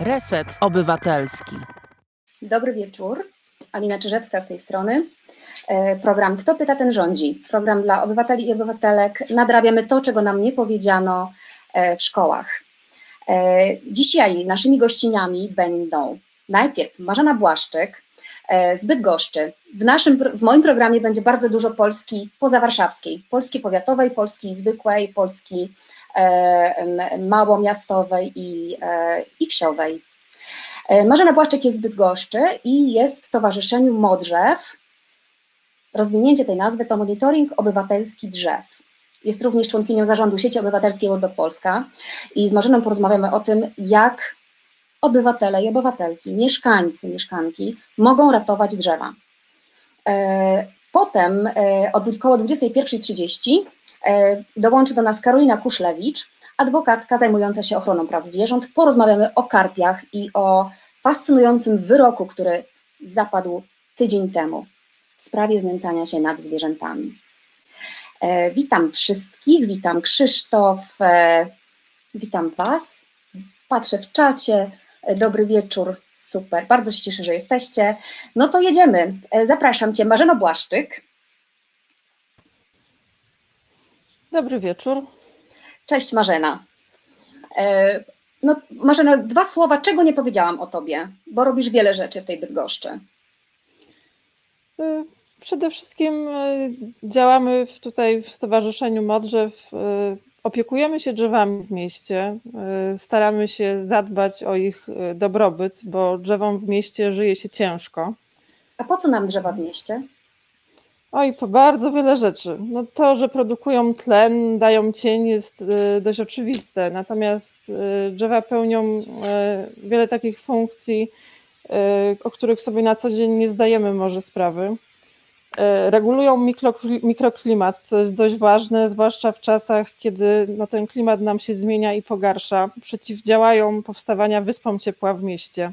Reset Obywatelski. Dobry wieczór. Alina Czyżewska z tej strony. E, program Kto pyta, ten rządzi. Program dla obywateli i obywatelek. Nadrabiamy to, czego nam nie powiedziano e, w szkołach. E, dzisiaj naszymi gościniami będą najpierw Marzena Błaszczyk z Bydgoszczy. W, naszym, w moim programie będzie bardzo dużo Polski pozawarszawskiej, Polski powiatowej, Polski zwykłej, Polski małomiastowej i, i wsiowej. Marzena Błaszczyk jest z Bydgoszczy i jest w Stowarzyszeniu Modrzew. Rozwinięcie tej nazwy to Monitoring Obywatelski Drzew. Jest również członkinią zarządu sieci obywatelskiej World Polska i z Marzeną porozmawiamy o tym, jak obywatele i obywatelki, mieszkańcy, mieszkanki mogą ratować drzewa. Potem od około 21.30 dołączy do nas Karolina Kuszlewicz, adwokatka zajmująca się ochroną praw zwierząt. Porozmawiamy o karpiach i o fascynującym wyroku, który zapadł tydzień temu w sprawie znęcania się nad zwierzętami. E, witam wszystkich, witam Krzysztof, e, witam Was. Patrzę w czacie. E, dobry wieczór, super. Bardzo się cieszę, że jesteście. No to jedziemy. E, zapraszam Cię, Marzeno Błaszczyk. Dobry wieczór. Cześć Marzena. E, no, Marzena, dwa słowa, czego nie powiedziałam o tobie, bo robisz wiele rzeczy w tej Bydgoszczy. E, przede wszystkim e, działamy tutaj w Stowarzyszeniu Modrzew, opiekujemy się drzewami w mieście, staramy się zadbać o ich dobrobyt, bo drzewom w mieście żyje się ciężko. A po co nam drzewa w mieście? Oj, po bardzo wiele rzeczy. No to, że produkują tlen, dają cień jest y, dość oczywiste, natomiast y, drzewa pełnią y, wiele takich funkcji, o których sobie na co dzień nie zdajemy może sprawy. Regulują mikroklimat, co jest dość ważne, zwłaszcza w czasach, kiedy no, ten klimat nam się zmienia i pogarsza. Przeciwdziałają powstawania wyspom ciepła w mieście.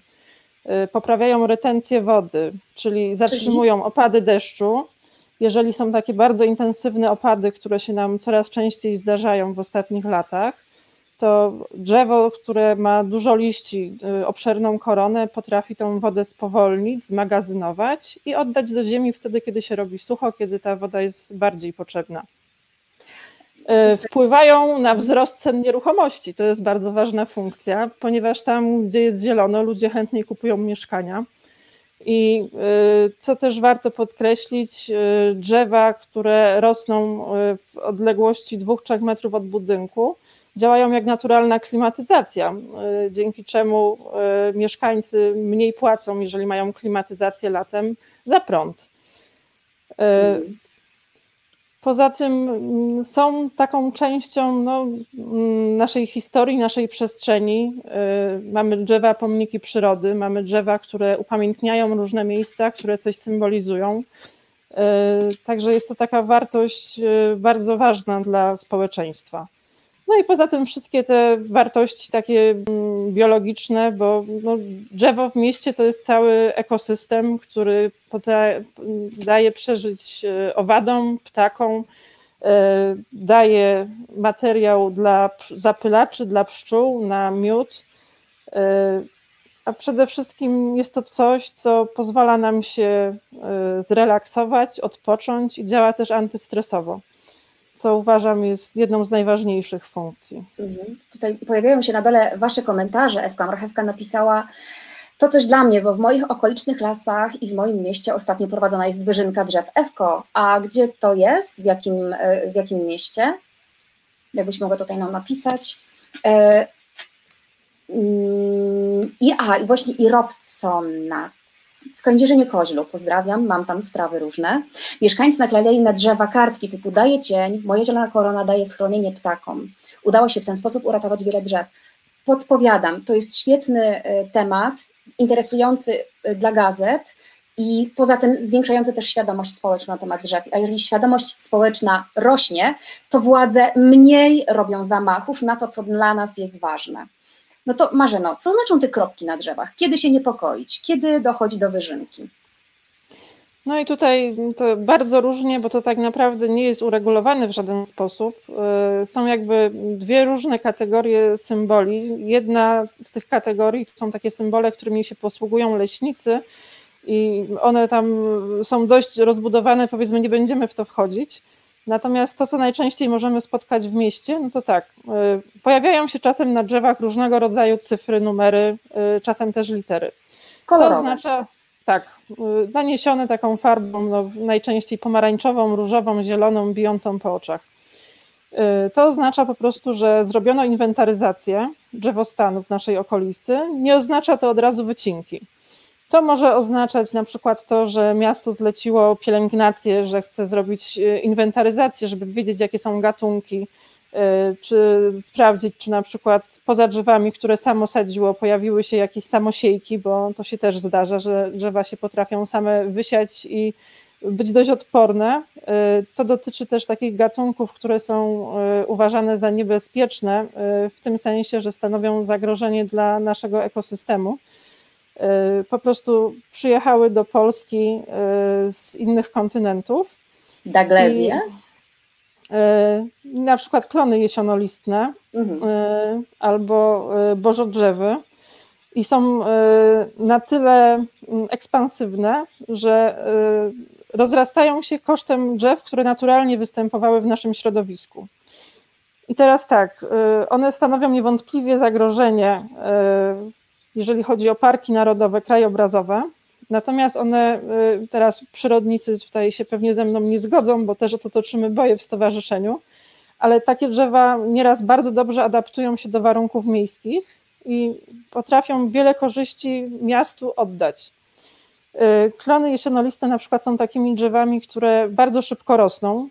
Poprawiają retencję wody, czyli zatrzymują opady deszczu jeżeli są takie bardzo intensywne opady, które się nam coraz częściej zdarzają w ostatnich latach, to drzewo, które ma dużo liści, y, obszerną koronę, potrafi tą wodę spowolnić, zmagazynować i oddać do ziemi wtedy, kiedy się robi sucho, kiedy ta woda jest bardziej potrzebna. Y, wpływają na wzrost cen nieruchomości. To jest bardzo ważna funkcja, ponieważ tam, gdzie jest zielono, ludzie chętniej kupują mieszkania. I y, co też warto podkreślić, y, drzewa, które rosną y, w odległości 2-3 metrów od budynku, działają jak naturalna klimatyzacja, dzięki czemu mieszkańcy mniej płacą, jeżeli mają klimatyzację latem, za prąd. Poza tym mm, są taką częścią no, mm, naszej historii, naszej przestrzeni. Y, mamy drzewa, pomniki przyrody, mamy drzewa, które upamiętniają różne miejsca, które coś symbolizują. Y, także jest to taka wartość y, bardzo ważna dla społeczeństwa. No i poza tym wszystkie te wartości takie mm, biologiczne, bo no, drzewo w mieście to jest cały ekosystem, który daje przeżyć e, owadom, ptakom, e, daje materiał dla zapylaczy, dla pszczół na miód, e, a przede wszystkim jest to coś, co pozwala nam się zrelaksować, odpocząć i działa też antystresowo co uważam jest jedną z najważniejszych funkcji. Mhm. Tutaj pojawiają się na dole Wasze komentarze. Ewka Marchewka napisała to coś dla mnie, bo w moich okolicznych lasach i w moim mieście ostatnio prowadzona jest wyżynka drzew. Ewko, a gdzie to jest? W jakim, e, w jakim mieście? Jakbyś mogła tutaj nam napisać. E, mm, I, a, i właśnie i Robsona w Kędzierzynie Koźlu, pozdrawiam, mam tam sprawy różne. Mieszkańcy naklejali na drzewa kartki typu daje cień, moja zielona korona daje schronienie ptakom. Udało się w ten sposób uratować wiele drzew. Podpowiadam, to jest świetny y, temat, interesujący y, dla gazet i poza tym zwiększający też świadomość społeczną na temat drzew. A jeżeli świadomość społeczna rośnie, to władze mniej robią zamachów na to, co dla nas jest ważne. No to Marzeno, co znaczą te kropki na drzewach? Kiedy się niepokoić? Kiedy dochodzi do wyżynki? No i tutaj to bardzo różnie, bo to tak naprawdę nie jest uregulowane w żaden sposób. Y, są jakby dwie różne kategorie symboli. Jedna z tych kategorii to są takie symbole, którymi się posługują leśnicy i one tam są dość rozbudowane, powiedzmy, nie będziemy w to wchodzić. Natomiast to, co najczęściej możemy spotkać w mieście, no to tak, y, pojawiają się czasem na drzewach różnego rodzaju cyfry, numery, y, czasem też litery. Kolorowe. To oznacza, tak, y, naniesione taką farbą, no, najczęściej pomarańczową, różową, zieloną, bijącą po oczach. To oznacza po prostu, że zrobiono inwentaryzację drzewostanu w naszej okolicy. Nie oznacza to od razu wycinki. To może oznaczać na przykład to, że miasto zleciło pielęgnację, że chce zrobić e, inwentaryzację, żeby wiedzieć, jakie są gatunki, e, czy sprawdzić, czy na przykład poza drzewami, które samo sadziło, pojawiły się jakieś samosiejki, bo to się też zdarza, że drzewa się potrafią same wysiać i być dość odporne. E, to dotyczy też takich gatunków, które są uważane za niebezpieczne, w tym sensie, że stanowią zagrożenie dla naszego ekosystemu. Y, po prostu przyjechały do Polski y, z innych kontynentów. Daglezje? Y, na przykład klony jesionolistne mhm. albo bożodrzewy i są na tyle mm, ekspansywne, że rozrastają się kosztem drzew, które naturalnie występowały w naszym środowisku. I teraz tak, one stanowią niewątpliwie zagrożenie jeżeli chodzi o parki narodowe, krajobrazowe. Natomiast one, y, teraz przyrodnicy tutaj się pewnie ze mną nie zgodzą, bo też o to toczymy boje w stowarzyszeniu, ale takie drzewa nieraz bardzo dobrze adaptują się do warunków miejskich i potrafią wiele korzyści miastu oddać. Y, klony jesionoliste na przykład są takimi drzewami, które bardzo szybko rosną,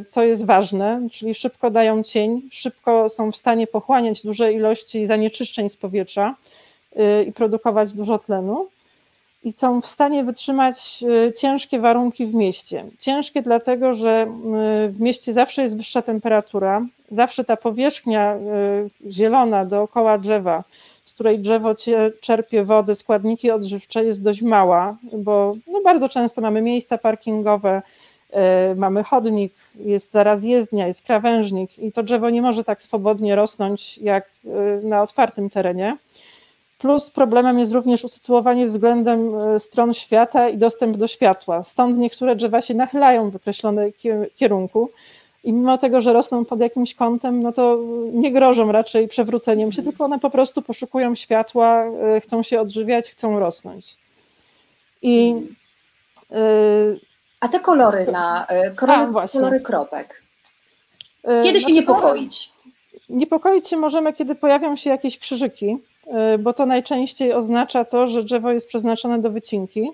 y, co jest ważne, czyli szybko dają cień, szybko są w stanie pochłaniać duże ilości zanieczyszczeń z powietrza i produkować dużo tlenu i są w stanie wytrzymać y, ciężkie warunki w mieście. Ciężkie dlatego, że y, w mieście zawsze jest wyższa temperatura, zawsze ta powierzchnia zielona dookoła drzewa, z której drzewo czerpie wodę, składniki odżywcze jest dość mała, bo no bardzo często mamy miejsca parkingowe, mamy chodnik, jest zaraz jezdnia, jest krawężnik i to drzewo nie może tak swobodnie rosnąć jak na otwartym terenie. Plus problemem jest również usytuowanie względem e, stron świata i dostęp do światła. Stąd niektóre drzewa się nachylają w określonym kierunku i mimo tego, że rosną pod jakimś kątem, no to nie grożą raczej przewróceniem się, tylko one po prostu poszukują światła, e, chcą się odżywiać, chcą rosnąć. I yy, A te kolory na kolory, A, kolory kropek. Kiedy się niepokoić? Niepokoić się możemy, kiedy pojawią się jakieś krzyżyki bo to najczęściej oznacza to, że drzewo jest przeznaczone do wycinki.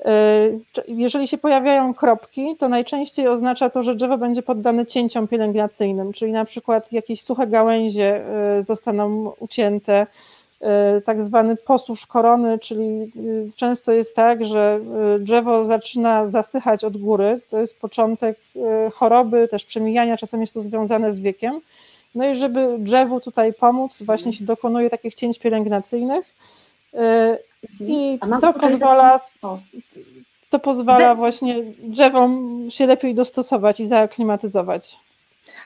Y, jeżeli się pojawiają kropki, to najczęściej oznacza to, że drzewo będzie poddane cięciom pielęgnacyjnym, czyli na przykład jakieś suche gałęzie y, zostaną ucięte, tak zwany posusz korony, czyli często jest tak, że drzewo zaczyna zasychać od góry, to jest początek choroby, też przemijania, czasem jest to związane z wiekiem no i żeby drzewu tutaj pomóc, właśnie się dokonuje takich cięć pielęgnacyjnych y, i to pozwala, to pozwala właśnie drzewom się lepiej dostosować i zaaklimatyzować.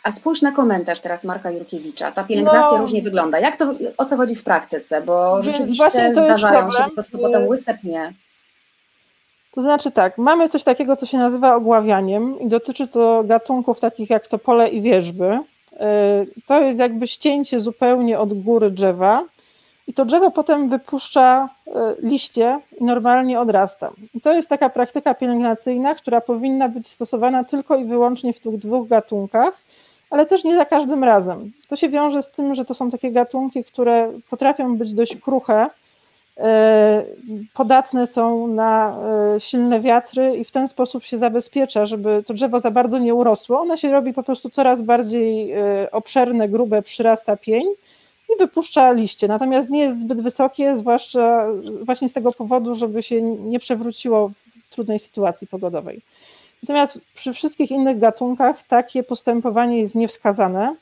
A spójrz na komentarz teraz Marka Jurkiewicza. Ta pielęgnacja no, różnie wygląda. Jak to, o co chodzi w praktyce? Bo rzeczywiście zdarzają się po prostu potem łyse pnie. To znaczy tak, mamy coś takiego, co się nazywa ogławianiem i dotyczy to gatunków takich jak topole i wierzby. E, to jest jakby ścięcie zupełnie od góry drzewa i to drzewo potem wypuszcza e, liście i normalnie odrasta. I to jest taka praktyka pielęgnacyjna, która powinna być stosowana tylko i wyłącznie w tych dwóch gatunkach, ale też nie za każdym razem. To się wiąże z tym, że to są takie gatunki, które potrafią być dość kruche, podatne są na e, silne wiatry i w ten sposób się zabezpiecza, żeby to drzewo za bardzo nie urosło. Ono się robi po prostu coraz bardziej e, obszerne, grube, przyrasta pień i wypuszcza liście. Natomiast nie jest zbyt wysokie, zwłaszcza właśnie z tego powodu, żeby się nie przewróciło w trudnej sytuacji pogodowej. Natomiast przy wszystkich innych gatunkach takie postępowanie jest niewskazane.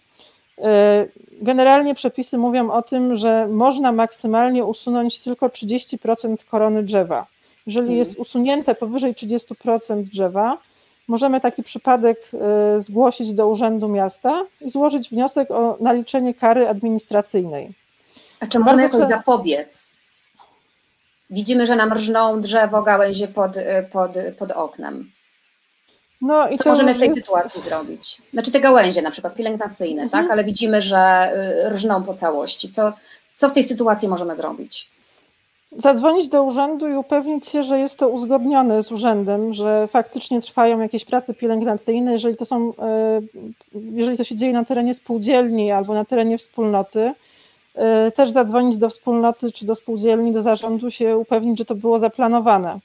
E, generalnie przepisy mówią o tym, że można maksymalnie usunąć tylko 30% korony drzewa. Jeżeli jest usunięte powyżej 30% drzewa, możemy taki przypadek y, zgłosić do Urzędu Miasta i złożyć wniosek o naliczenie kary administracyjnej. A czy możemy Bardzo jakoś zapobiec? Widzimy, że nam rżną drzewo, gałęzie pod, pod, pod oknem. No i Co możemy w tej jest- sytuacji zrobić? Znaczy te gałęzie na przykład pielęgnacyjne, Mhm. tak? Ale widzimy, że y, rżną po całości. Co, co w tej sytuacji możemy zrobić? Zadzwonić do urzędu i upewnić się, że jest to uzgodnione z urzędem, że faktycznie trwają jakieś prace pielęgnacyjne. Jeżeli to są, e, jeżeli to się dzieje na terenie spółdzielni albo na terenie wspólnoty, e, też zadzwonić do wspólnoty czy do spółdzielni, do zarządu, się upewnić, że to było zaplanowane.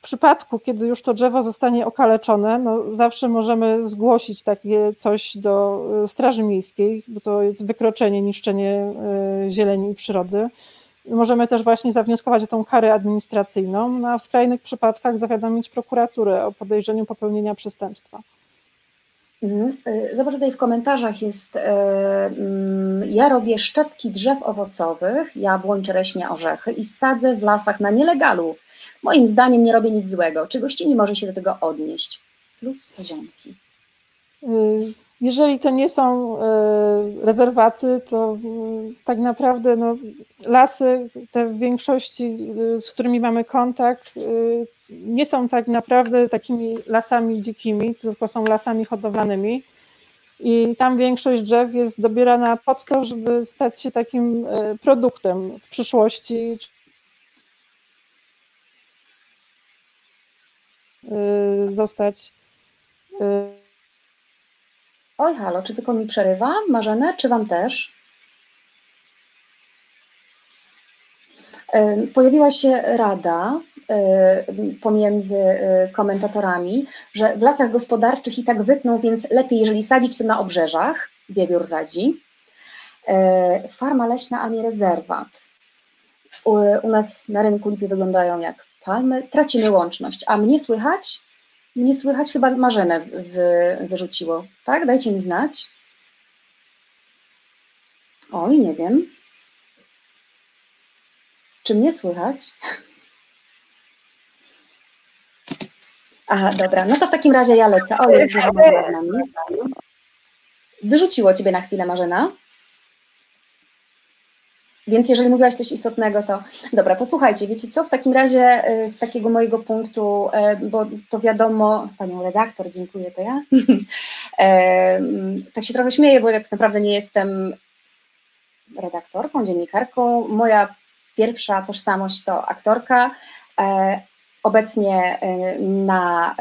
E, W przypadku, kiedy już to drzewo zostanie okaleczone, no zawsze możemy zgłosić takie coś do e, Straży Miejskiej, bo to jest wykroczenie, niszczenie e, zieleni i przyrody. Możemy też właśnie zawnioskować o tą karę administracyjną, no a w skrajnych przypadkach zawiadomić prokuraturę o podejrzeniu popełnienia przestępstwa. Mhm. Y, Zobacz, tutaj w komentarzach jest, mm, ja robię szczepki drzew owocowych, jabłoń, czereśnie, orzechy i sadzę w lasach na nielegalu. Moim zdaniem nie robię nic złego. Czy gościni może się do tego odnieść? Plus poziomki. Y, Jeżeli to nie są y, rezerwaty, to y, tak naprawdę no, lasy, te w większości, z którymi mamy kontakt, nie są tak naprawdę takimi lasami dzikimi, tylko są lasami hodowlanymi. I tam większość drzew jest dobierana pod to, żeby stać się takim produktem w przyszłości. Zostać y, Oj, halo, czy tylko mi przerywa? Marzenę, czy Wam też? Ym, Pojawiła się rada y, pomiędzy y, komentatorami, że w lasach gospodarczych i tak wytną, więc lepiej, jeżeli sadzić to na obrzeżach, wiewiór radzi. Y, Farma leśna, a nie rezerwat. U, u nas na rynku lipy wyglądają jak palmy. Tracimy łączność. A mnie słychać? Mnie słychać chyba Marzenę wy, wyrzuciło, tak? Dajcie mi znać. Oj, nie wiem. Czy mnie słychać? Aha, dobra, no to w takim razie ja lecę. O, jest znowu z nami. Wyrzuciło Ciebie na chwilę, Marzena. Więc jeżeli mówiłaś coś istotnego, to dobra, to słuchajcie, wiecie co, w takim razie y, z takiego mojego punktu, e, bo to wiadomo, panią redaktor, dziękuję, to ja, mm, tak się trochę śmieję, bo ja tak naprawdę nie jestem redaktorką, dziennikarką. Moja pierwsza tożsamość to aktorka, obecnie na,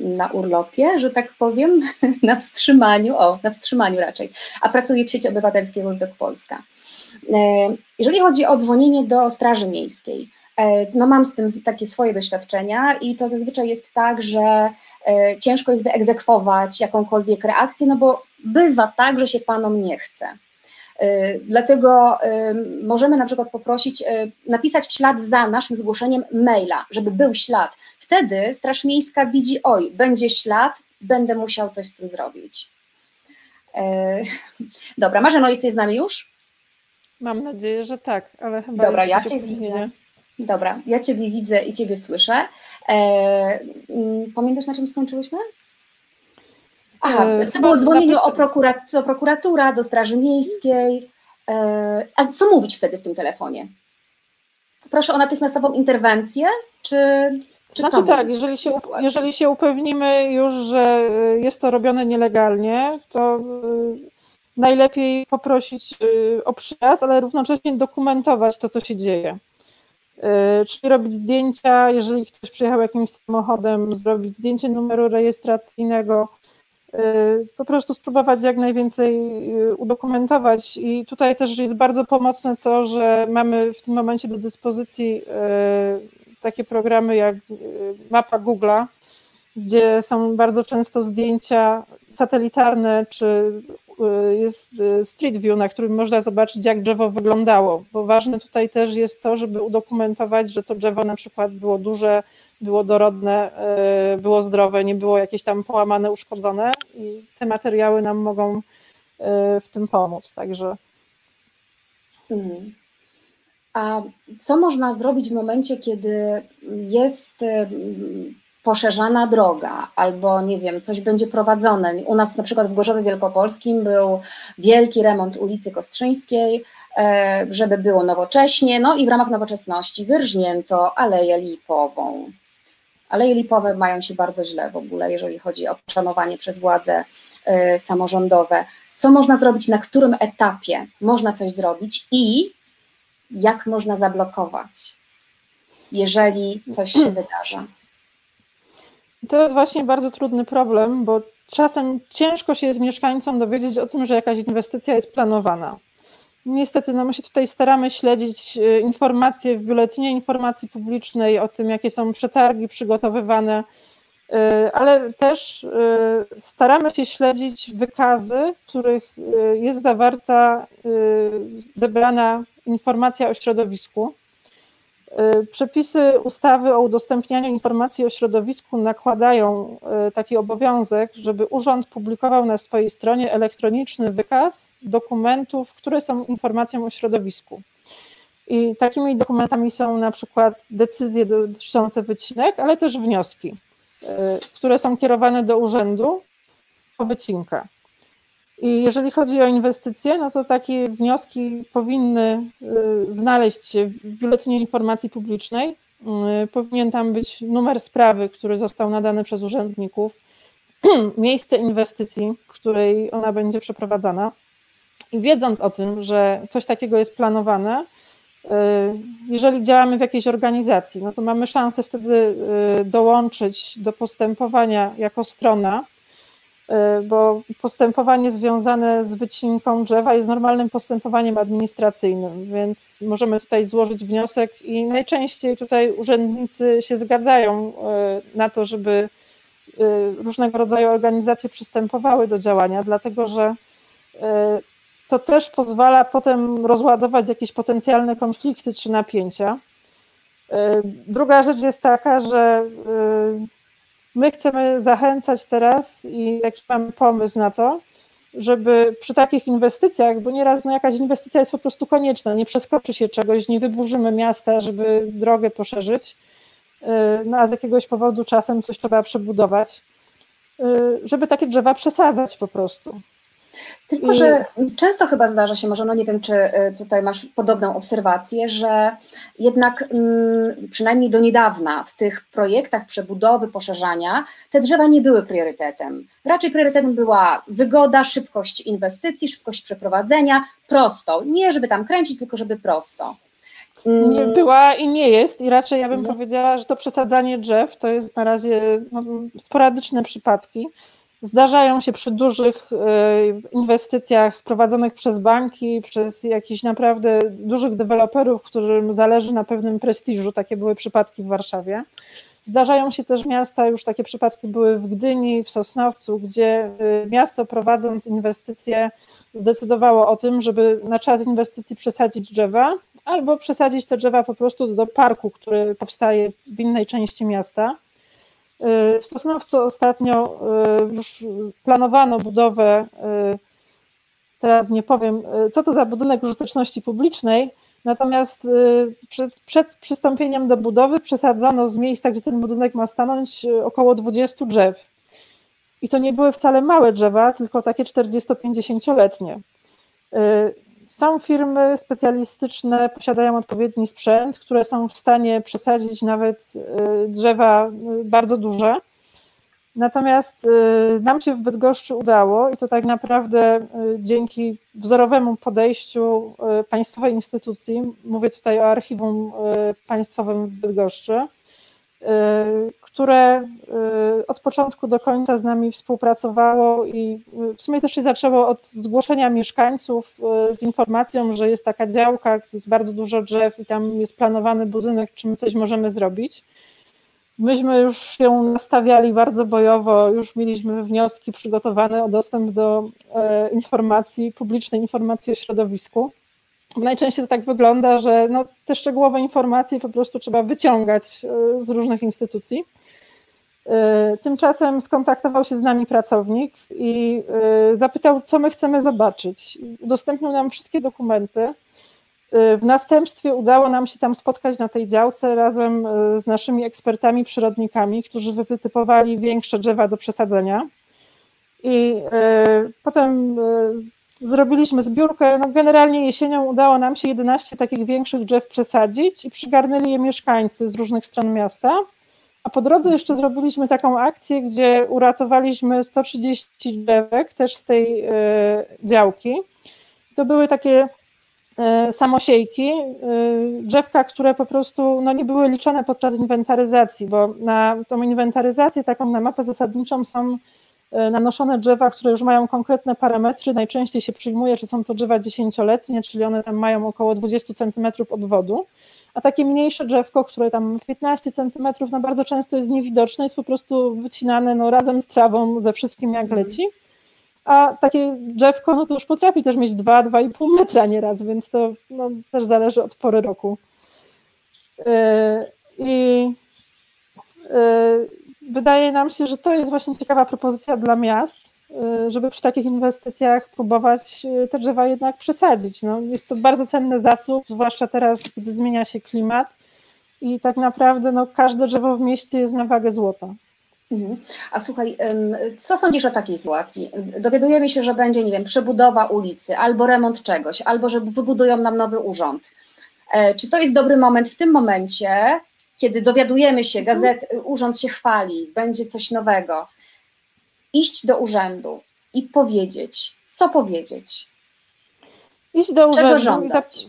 na urlopie, że tak powiem, na wstrzymaniu, o, na wstrzymaniu raczej, a pracuję w sieci obywatelskiej Różdok Polska. E, Jeżeli chodzi o dzwonienie do Straży Miejskiej, e, no mam z tym takie swoje doświadczenia i to zazwyczaj jest tak, że e, ciężko jest wyegzekwować jakąkolwiek reakcję, no bo bywa tak, że się panom nie chce. Dlatego możemy na przykład poprosić, napisać w ślad za naszym zgłoszeniem maila, żeby był ślad. Wtedy Straż Miejska widzi, oj, będzie ślad, będę musiał coś z tym zrobić. Dobra, Marzeno, jesteś z nami już? Mam nadzieję, że tak, ale chyba Dobra, ja Cię widzę. Dobra, ja Ciebie widzę i Ciebie słyszę. E, mm, pamiętasz, na czym skończyłyśmy? Aha, E, to było dzwonienie o prokurat, do prokuratura, do Straży Miejskiej. E, a co mówić wtedy w tym telefonie? Proszę o natychmiastową interwencję, czy, czy co Znaczy tak, mówić? jeżeli się, jeżeli się upewnimy już, że y, jest to robione nielegalnie, to y, najlepiej poprosić y, o przyjazd, ale równocześnie dokumentować to, co się dzieje. Y, Czyli robić zdjęcia, jeżeli ktoś przyjechał jakimś samochodem, zrobić zdjęcie numeru rejestracyjnego, y, po prostu spróbować jak najwięcej udokumentować. I tutaj też jest bardzo pomocne to, że mamy w tym momencie do dyspozycji takie programy jak mapa Google'a, gdzie są bardzo często zdjęcia satelitarne, czy jest y, Street View, na którym można zobaczyć, jak drzewo wyglądało. Bo ważne tutaj też jest to, żeby udokumentować, że to drzewo na przykład było duże, było dorodne, y, było zdrowe, nie było jakieś tam połamane, uszkodzone i te materiały nam mogą y, w tym pomóc. Także Mhm. A co można zrobić w momencie, kiedy jest poszerzana droga, albo nie wiem, coś będzie prowadzone. U nas na przykład w Gorzowie Wielkopolskim był wielki remont ulicy Kostrzyńskiej, e, żeby było nowocześnie, no i w ramach nowoczesności wyrżnięto Aleję Lipową. Aleje Lipowe mają się bardzo źle w ogóle, jeżeli chodzi o szanowanie przez władze e, samorządowe. Co można zrobić, na którym etapie można coś zrobić i jak można zablokować, jeżeli coś się wydarza? To jest właśnie bardzo trudny problem, bo czasem ciężko się jest mieszkańcom dowiedzieć o tym, że jakaś inwestycja jest planowana. Niestety, no my się tutaj staramy śledzić e, informacje w biuletynie informacji publicznej o tym, jakie są przetargi przygotowywane, e, ale też e, staramy się śledzić wykazy, w których jest zawarta zebrana informacja o środowisku. Y, przepisy ustawy o udostępnianiu informacji o środowisku nakładają y, taki obowiązek, żeby urząd publikował na swojej stronie elektroniczny wykaz dokumentów, które są informacją o środowisku. I takimi dokumentami są na przykład decyzje dotyczące wycinek, ale też wnioski, y, które są kierowane do urzędu po wycinka. I jeżeli chodzi o inwestycje, no to takie wnioski powinny y, znaleźć się w Biuletynie Informacji Publicznej. Y, powinien tam być numer sprawy, który został nadany przez urzędników, miejsce inwestycji, w której ona będzie przeprowadzana. I wiedząc o tym, że coś takiego jest planowane, y, jeżeli działamy w jakiejś organizacji, no to mamy szansę wtedy dołączyć do postępowania jako strona bo postępowanie związane z wycinką drzewa jest normalnym postępowaniem administracyjnym, więc możemy tutaj złożyć wniosek i najczęściej tutaj urzędnicy się zgadzają y, na to, żeby y, różnego rodzaju organizacje przystępowały do działania, dlatego że to też pozwala potem rozładować jakieś potencjalne konflikty czy napięcia. Druga rzecz jest taka, że My chcemy zachęcać teraz i jaki mamy pomysł na to, żeby przy takich inwestycjach, bo nieraz no jakaś inwestycja jest po prostu konieczna, nie przeskoczy się czegoś, nie wyburzymy miasta, żeby drogę poszerzyć, y, no a z jakiegoś powodu czasem coś trzeba przebudować, y, żeby takie drzewa przesadzać po prostu. Tylko, że często chyba zdarza się, może no nie wiem, czy y, tutaj masz podobną obserwację, że jednak mm, przynajmniej do niedawna w tych projektach przebudowy, poszerzania te drzewa nie były priorytetem. Raczej priorytetem była wygoda, szybkość inwestycji, szybkość przeprowadzenia, prosto. Nie żeby tam kręcić, tylko żeby prosto. Nie mm. była i nie jest, i raczej ja bym powiedziała, że to przesadzanie drzew to jest na razie no, sporadyczne przypadki. Zdarzają się przy dużych e, inwestycjach prowadzonych przez banki, przez jakichś naprawdę dużych deweloperów, którym zależy na pewnym prestiżu. Takie były przypadki w Warszawie. Zdarzają się też miasta, już takie przypadki były w Gdyni, w Sosnowcu, gdzie e, miasto prowadząc inwestycje zdecydowało o tym, żeby na czas inwestycji przesadzić drzewa, albo przesadzić te drzewa po prostu do parku, który powstaje w innej części miasta. W Sosnowcu ostatnio y, już planowano budowę, y, teraz nie powiem, y, co to za budynek użyteczności publicznej, natomiast przed, przed przystąpieniem do budowy przesadzono z miejsca, gdzie ten budynek ma stanąć, około 20 drzew. I to nie były wcale małe drzewa, tylko takie 40-50-letnie. Są firmy specjalistyczne, posiadają odpowiedni sprzęt, które są w stanie przesadzić nawet y, drzewa y, bardzo duże. Natomiast y, nam się w Bydgoszczy udało i to tak naprawdę dzięki wzorowemu podejściu państwowej instytucji, mówię tutaj o archiwum państwowym w Bydgoszczy, które y, od początku do końca z nami współpracowało i y, w sumie też się zaczęło od zgłoszenia mieszkańców y, z informacją, że jest taka działka, jest bardzo dużo drzew i tam jest planowany budynek, czy my coś możemy zrobić. Myśmy już się nastawiali bardzo bojowo, już mieliśmy wnioski przygotowane o dostęp do informacji, publicznej informacji o środowisku. Najczęściej to tak wygląda, że no, te szczegółowe informacje po prostu trzeba wyciągać z różnych instytucji. E, tymczasem skontaktował się z nami pracownik i e, zapytał, co my chcemy zobaczyć. Udostępnił nam wszystkie dokumenty. W następstwie udało nam się tam spotkać na tej działce razem z naszymi ekspertami, przyrodnikami, którzy wytypowali większe drzewa do przesadzenia. I potem zrobiliśmy zbiórkę. No generalnie jesienią udało nam się 11 takich większych drzew przesadzić i przygarnęli je mieszkańcy z różnych stron miasta. A po drodze jeszcze zrobiliśmy taką akcję, gdzie uratowaliśmy 130 drzewek też z tej y, działki. To były takie y, samosiejki, y, drzewka, które po prostu no, nie były liczone podczas inwentaryzacji, bo na tą inwentaryzację, taką na mapę zasadniczą są E, nanoszone drzewa, które już mają konkretne parametry. Najczęściej się przyjmuje, że są to drzewa dziesięcioletnie, czyli one tam mają około 20 cm odwodu. A takie mniejsze drzewko, które tam 15 cm, no bardzo często jest niewidoczne, jest po prostu wycinane no, razem z trawą, ze wszystkim jak mhm. leci. A takie drzewko, no to już potrafi też mieć 2-2,5 metra nieraz, więc to no, też zależy od pory roku. Yy, I yy, wydaje nam się, że to jest właśnie ciekawa propozycja dla miast, żeby przy takich inwestycjach próbować y, te drzewa jednak przesadzić. No, jest to bardzo cenny zasób, zwłaszcza teraz, gdy zmienia się klimat i tak naprawdę no, każde drzewo w mieście jest na wagę złota. Mhm. A słuchaj, co sądzisz o takiej sytuacji? Dowiadujemy się, że będzie, nie wiem, przebudowa ulicy, albo remont czegoś, albo że wybudują nam nowy urząd. E, czy to jest dobry moment w tym momencie, kiedy dowiadujemy się, gazet, urząd się chwali, będzie coś nowego, iść do urzędu i powiedzieć, co powiedzieć? Iść do urzędu Czego żądać?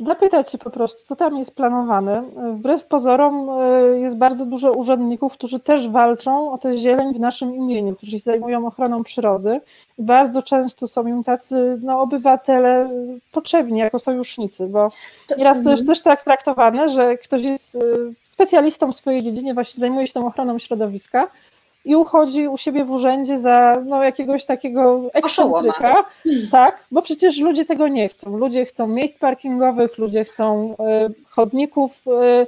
Zapytać się po prostu, co tam jest planowane. Wbrew pozorom e, jest bardzo dużo urzędników, którzy też walczą o tę zieleń w naszym imieniu, którzy się zajmują ochroną przyrody. Bardzo często są im tacy no, obywatele potrzebni jako sojusznicy, bo nieraz to jest mhm. też tak traktowane, że ktoś jest e, specjalistą w swojej dziedzinie, właśnie zajmuje się tą ochroną środowiska, i uchodzi u siebie w urzędzie za no, jakiegoś takiego ekscentryka. Tak, bo przecież ludzie tego nie chcą. Ludzie chcą miejsc parkingowych, ludzie chcą y, chodników, y,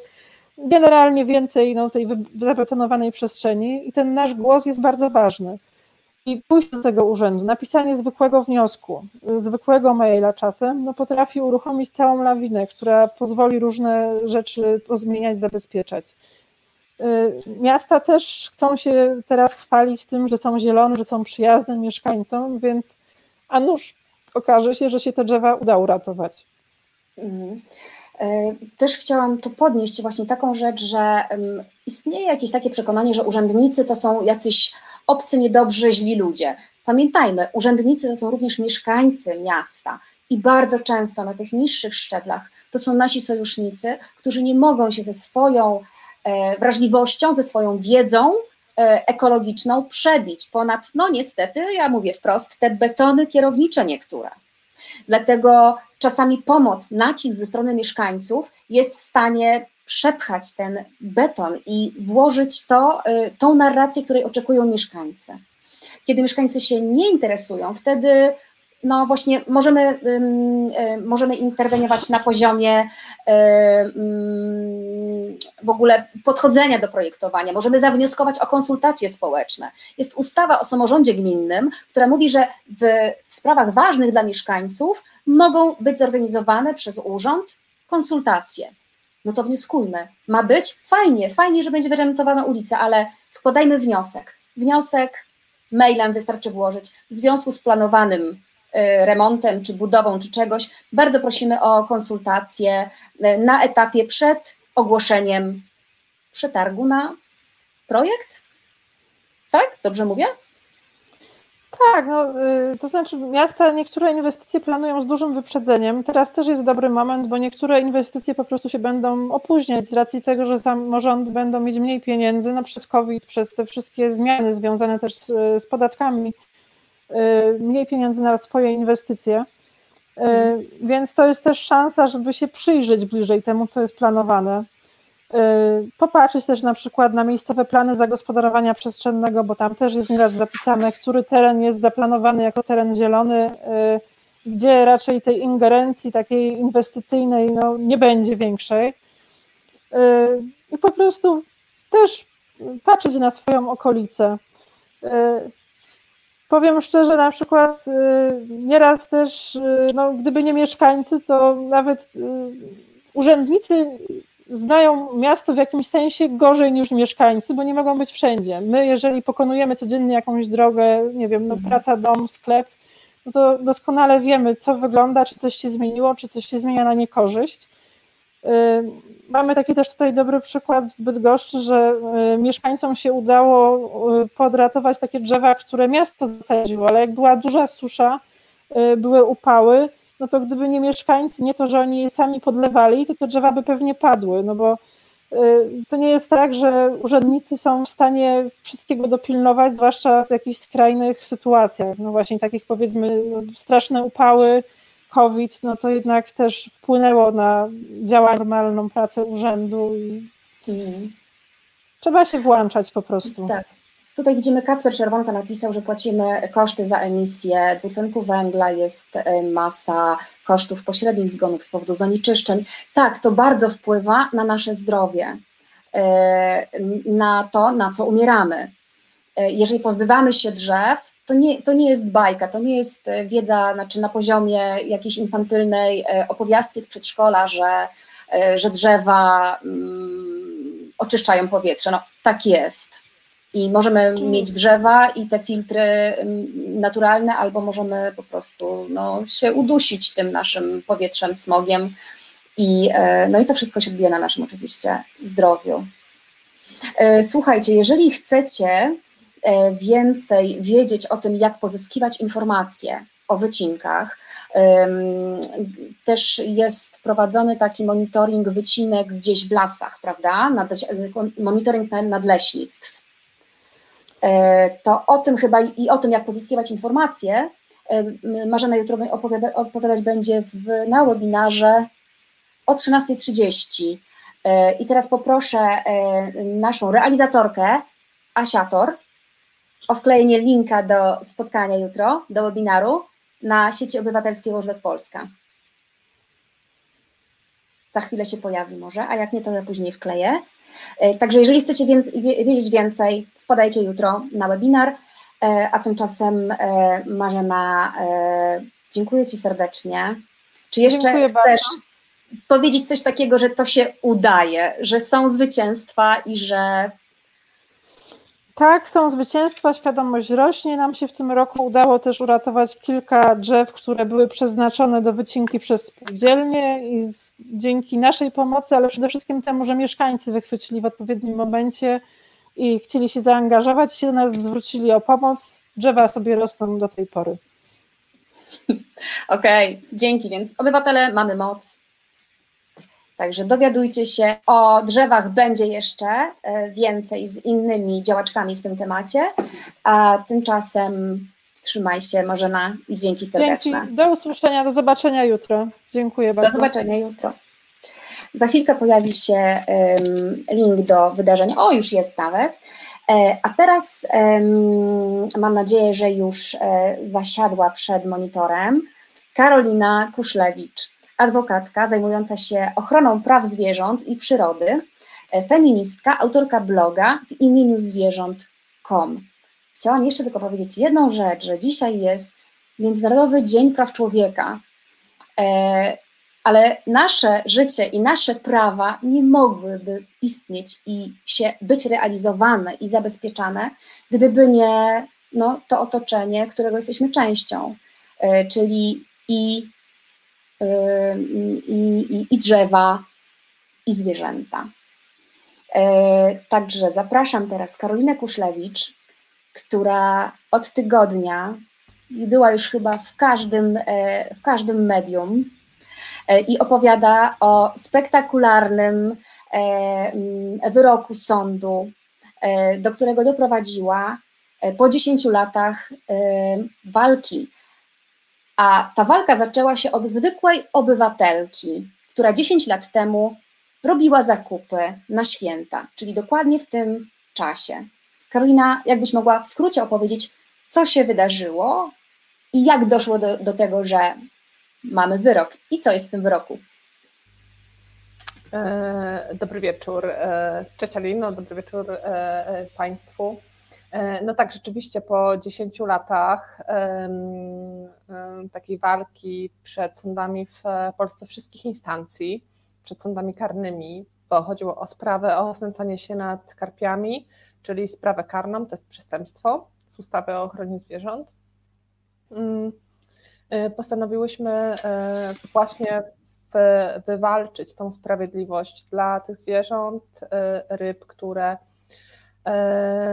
generalnie więcej no, tej zabetonowanej przestrzeni i ten nasz głos jest bardzo ważny. I pójść do tego urzędu, napisanie zwykłego wniosku, zwykłego maila czasem, no potrafi uruchomić całą lawinę, która pozwoli różne rzeczy pozmieniać, zabezpieczać. Y, miasta też chcą się teraz chwalić tym, że są zielone, że są przyjazne mieszkańcom, więc a nuż okaże się, że się te drzewa uda uratować. Mhm. E, też chciałam tu podnieść właśnie taką rzecz, że istnieje jakieś takie przekonanie, że urzędnicy to są jacyś obcy, niedobrzy, źli ludzie. Pamiętajmy, urzędnicy to są również mieszkańcy miasta i bardzo często na tych niższych szczeblach to są nasi sojusznicy, którzy nie mogą się ze swoją wrażliwością, ze swoją wiedzą e, ekologiczną przebić ponad, no niestety, ja mówię wprost, te betony kierownicze niektóre. Dlatego czasami pomoc, nacisk ze strony mieszkańców jest w stanie przepchać ten beton i włożyć to, e, tą narrację, której oczekują mieszkańcy. Kiedy mieszkańcy się nie interesują, wtedy no właśnie możemy, możemy interweniować na poziomie w ogóle podchodzenia do projektowania, możemy zawnioskować o konsultacje społeczne. Jest ustawa o samorządzie gminnym, która mówi, że w, w sprawach ważnych dla mieszkańców mogą być zorganizowane przez urząd konsultacje. No to wnioskujmy. Ma być? Fajnie, fajnie, że będzie wyremontowana ulica, ale składajmy wniosek. Wniosek mailem wystarczy włożyć w związku z planowanym remontem, czy budową, czy czegoś, bardzo prosimy o konsultacje e, na etapie przed ogłoszeniem przetargu na projekt? Tak? Dobrze mówię? Tak, no, y, to znaczy miasta niektóre inwestycje planują z dużym wyprzedzeniem. Teraz też jest dobry moment, bo niektóre inwestycje po prostu się będą opóźniać z racji tego, że samorządy będą mieć mniej pieniędzy no, przez COVID, przez te wszystkie zmiany związane też z, z podatkami Y, mniej pieniędzy na swoje inwestycje. Y, więc to jest też szansa, żeby się przyjrzeć bliżej temu, co jest planowane. Y, popatrzeć też na przykład na miejscowe plany zagospodarowania przestrzennego, bo tam też jest nieraz zapisane, który teren jest zaplanowany jako teren zielony, gdzie raczej tej ingerencji takiej inwestycyjnej no, nie będzie większej. I po prostu też patrzeć na swoją okolicę powiem szczerze, na przykład y, nieraz też, y, no, gdyby nie mieszkańcy, to nawet y, urzędnicy znają miasto w jakimś sensie gorzej niż mieszkańcy, bo nie mogą być wszędzie. My, jeżeli pokonujemy codziennie jakąś drogę, nie wiem, no, praca, dom, sklep, no to doskonale wiemy, co wygląda, czy coś się zmieniło, czy coś się zmienia na niekorzyść. Mamy taki też tutaj dobry przykład w Bydgoszczy, że mieszkańcom się udało podratować takie drzewa, które miasto zasadziło, ale jak była duża susza, były upały, no to gdyby nie mieszkańcy, nie to, że oni je sami podlewali, to te drzewa by pewnie padły, no bo to nie jest tak, że urzędnicy są w stanie wszystkiego dopilnować, zwłaszcza w jakichś skrajnych sytuacjach, no właśnie takich powiedzmy straszne upały, COVID, no to jednak też wpłynęło na działanie, normalną pracę urzędu i trzeba się włączać po prostu. Tak. Tutaj widzimy, Kacper Czerwonka napisał, że płacimy koszty za emisję dwutlenku węgla, jest e, masa kosztów pośrednich zgonów z powodu zanieczyszczeń. Tak, to bardzo wpływa na nasze zdrowie, e, na to, na co umieramy. E, jeżeli pozbywamy się drzew, to nie, to nie jest bajka, to nie jest wiedza znaczy na poziomie jakiejś infantylnej opowiastki z przedszkola, że, że drzewa mm, oczyszczają powietrze. No, tak jest. I możemy mieć drzewa i te filtry mm, naturalne, albo możemy po prostu no, się udusić tym naszym powietrzem, smogiem. I, e, no i to wszystko się odbija na naszym oczywiście zdrowiu. E, słuchajcie, jeżeli chcecie e, więcej wiedzieć o tym, jak pozyskiwać informacje o wycinkach, też jest prowadzony taki monitoring wycinek gdzieś w lasach, prawda? Monitoring nadleśnictw. E, to o tym chyba i o tym, jak pozyskiwać informacje, e, Marzena jutro opowiada, odpowiadać będzie w, na webinarze o 13.30. E, I teraz poproszę naszą realizatorkę, Asiator, o wklejenie linka do spotkania jutro, do webinaru na sieci obywatelskiej Łożwek Polska. Za chwilę się pojawi może, a jak nie, to ja później wkleję. E, także jeżeli chcecie wiedzieć więcej, wpadajcie jutro na webinar, e, a tymczasem e, Marzena, dziękuję Ci serdecznie. Czy jeszcze dziękuję chcesz bardzo. powiedzieć coś takiego, że to się udaje, że są zwycięstwa i że tak, są zwycięstwa, świadomość rośnie. Nam się w tym roku udało też uratować kilka drzew, które były przeznaczone do wycinki przez spółdzielnie i z, dzięki naszej pomocy, ale przede wszystkim temu, że mieszkańcy wychwycili w odpowiednim momencie i chcieli się zaangażować, się do nas zwrócili o pomoc. Drzewa sobie rosną do tej pory. Okej, okay, dzięki. Więc obywatele mamy moc, Także dowiadujcie się o drzewach, będzie jeszcze e, więcej z innymi działaczkami w tym temacie. A tymczasem trzymaj się, Marzena, i dzięki serdeczne. Dzięki. Do usłyszenia, do zobaczenia jutro. Dziękuję bardzo. Do zobaczenia jutro. Za chwilkę pojawi się um, link do wydarzenia. O, już jest nawet. E, a teraz um, mam nadzieję, że już e, zasiadła przed monitorem Karolina Kuszlewicz adwokatka zajmująca się ochroną praw zwierząt i przyrody, e, feministka, autorka bloga w imieniu zwierząt.com. Chciałam jeszcze tylko powiedzieć jedną rzecz, że dzisiaj jest Międzynarodowy Dzień Praw Człowieka, e, ale nasze życie i nasze prawa nie mogłyby istnieć i się być realizowane i zabezpieczane, gdyby nie no, to otoczenie, którego jesteśmy częścią, e, czyli i i, i, i drzewa, i zwierzęta. E, także zapraszam teraz Karolinę Kuszlewicz, która od tygodnia była już chyba w każdym, e, w każdym medium e, i opowiada o spektakularnym wyroku sądu, do którego doprowadziła po 10 latach walki a ta walka zaczęła się od zwykłej obywatelki, która 10 lat temu robiła zakupy na święta, czyli dokładnie w tym czasie. Karolina, jakbyś mogła w skrócie opowiedzieć, co się wydarzyło i jak doszło do, do tego, że mamy wyrok i co jest w tym wyroku? E, dobry wieczór. E, cześć Alino, dobry wieczór e, Państwu. No tak, rzeczywiście po 10 latach takiej walki przed sądami w Polsce wszystkich instancji, przed sądami karnymi, bo chodziło o sprawę o znęcanie się nad karpiami, czyli sprawę karną, to jest przestępstwo z ustawy o ochronie zwierząt. Mm, y, postanowiłyśmy właśnie wywalczyć tą sprawiedliwość dla tych zwierząt, ryb, które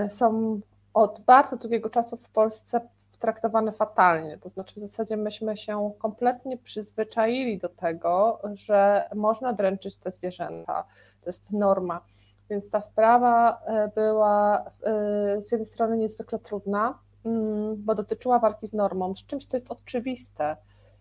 są od bardzo długiego czasu w Polsce traktowane fatalnie. To znaczy, w zasadzie myśmy się kompletnie przyzwyczaili do tego, że można dręczyć te zwierzęta. To jest norma. Więc ta sprawa e, była e, z jednej strony niezwykle trudna, mm, bo dotyczyła walki z normą, z czymś, co jest oczywiste.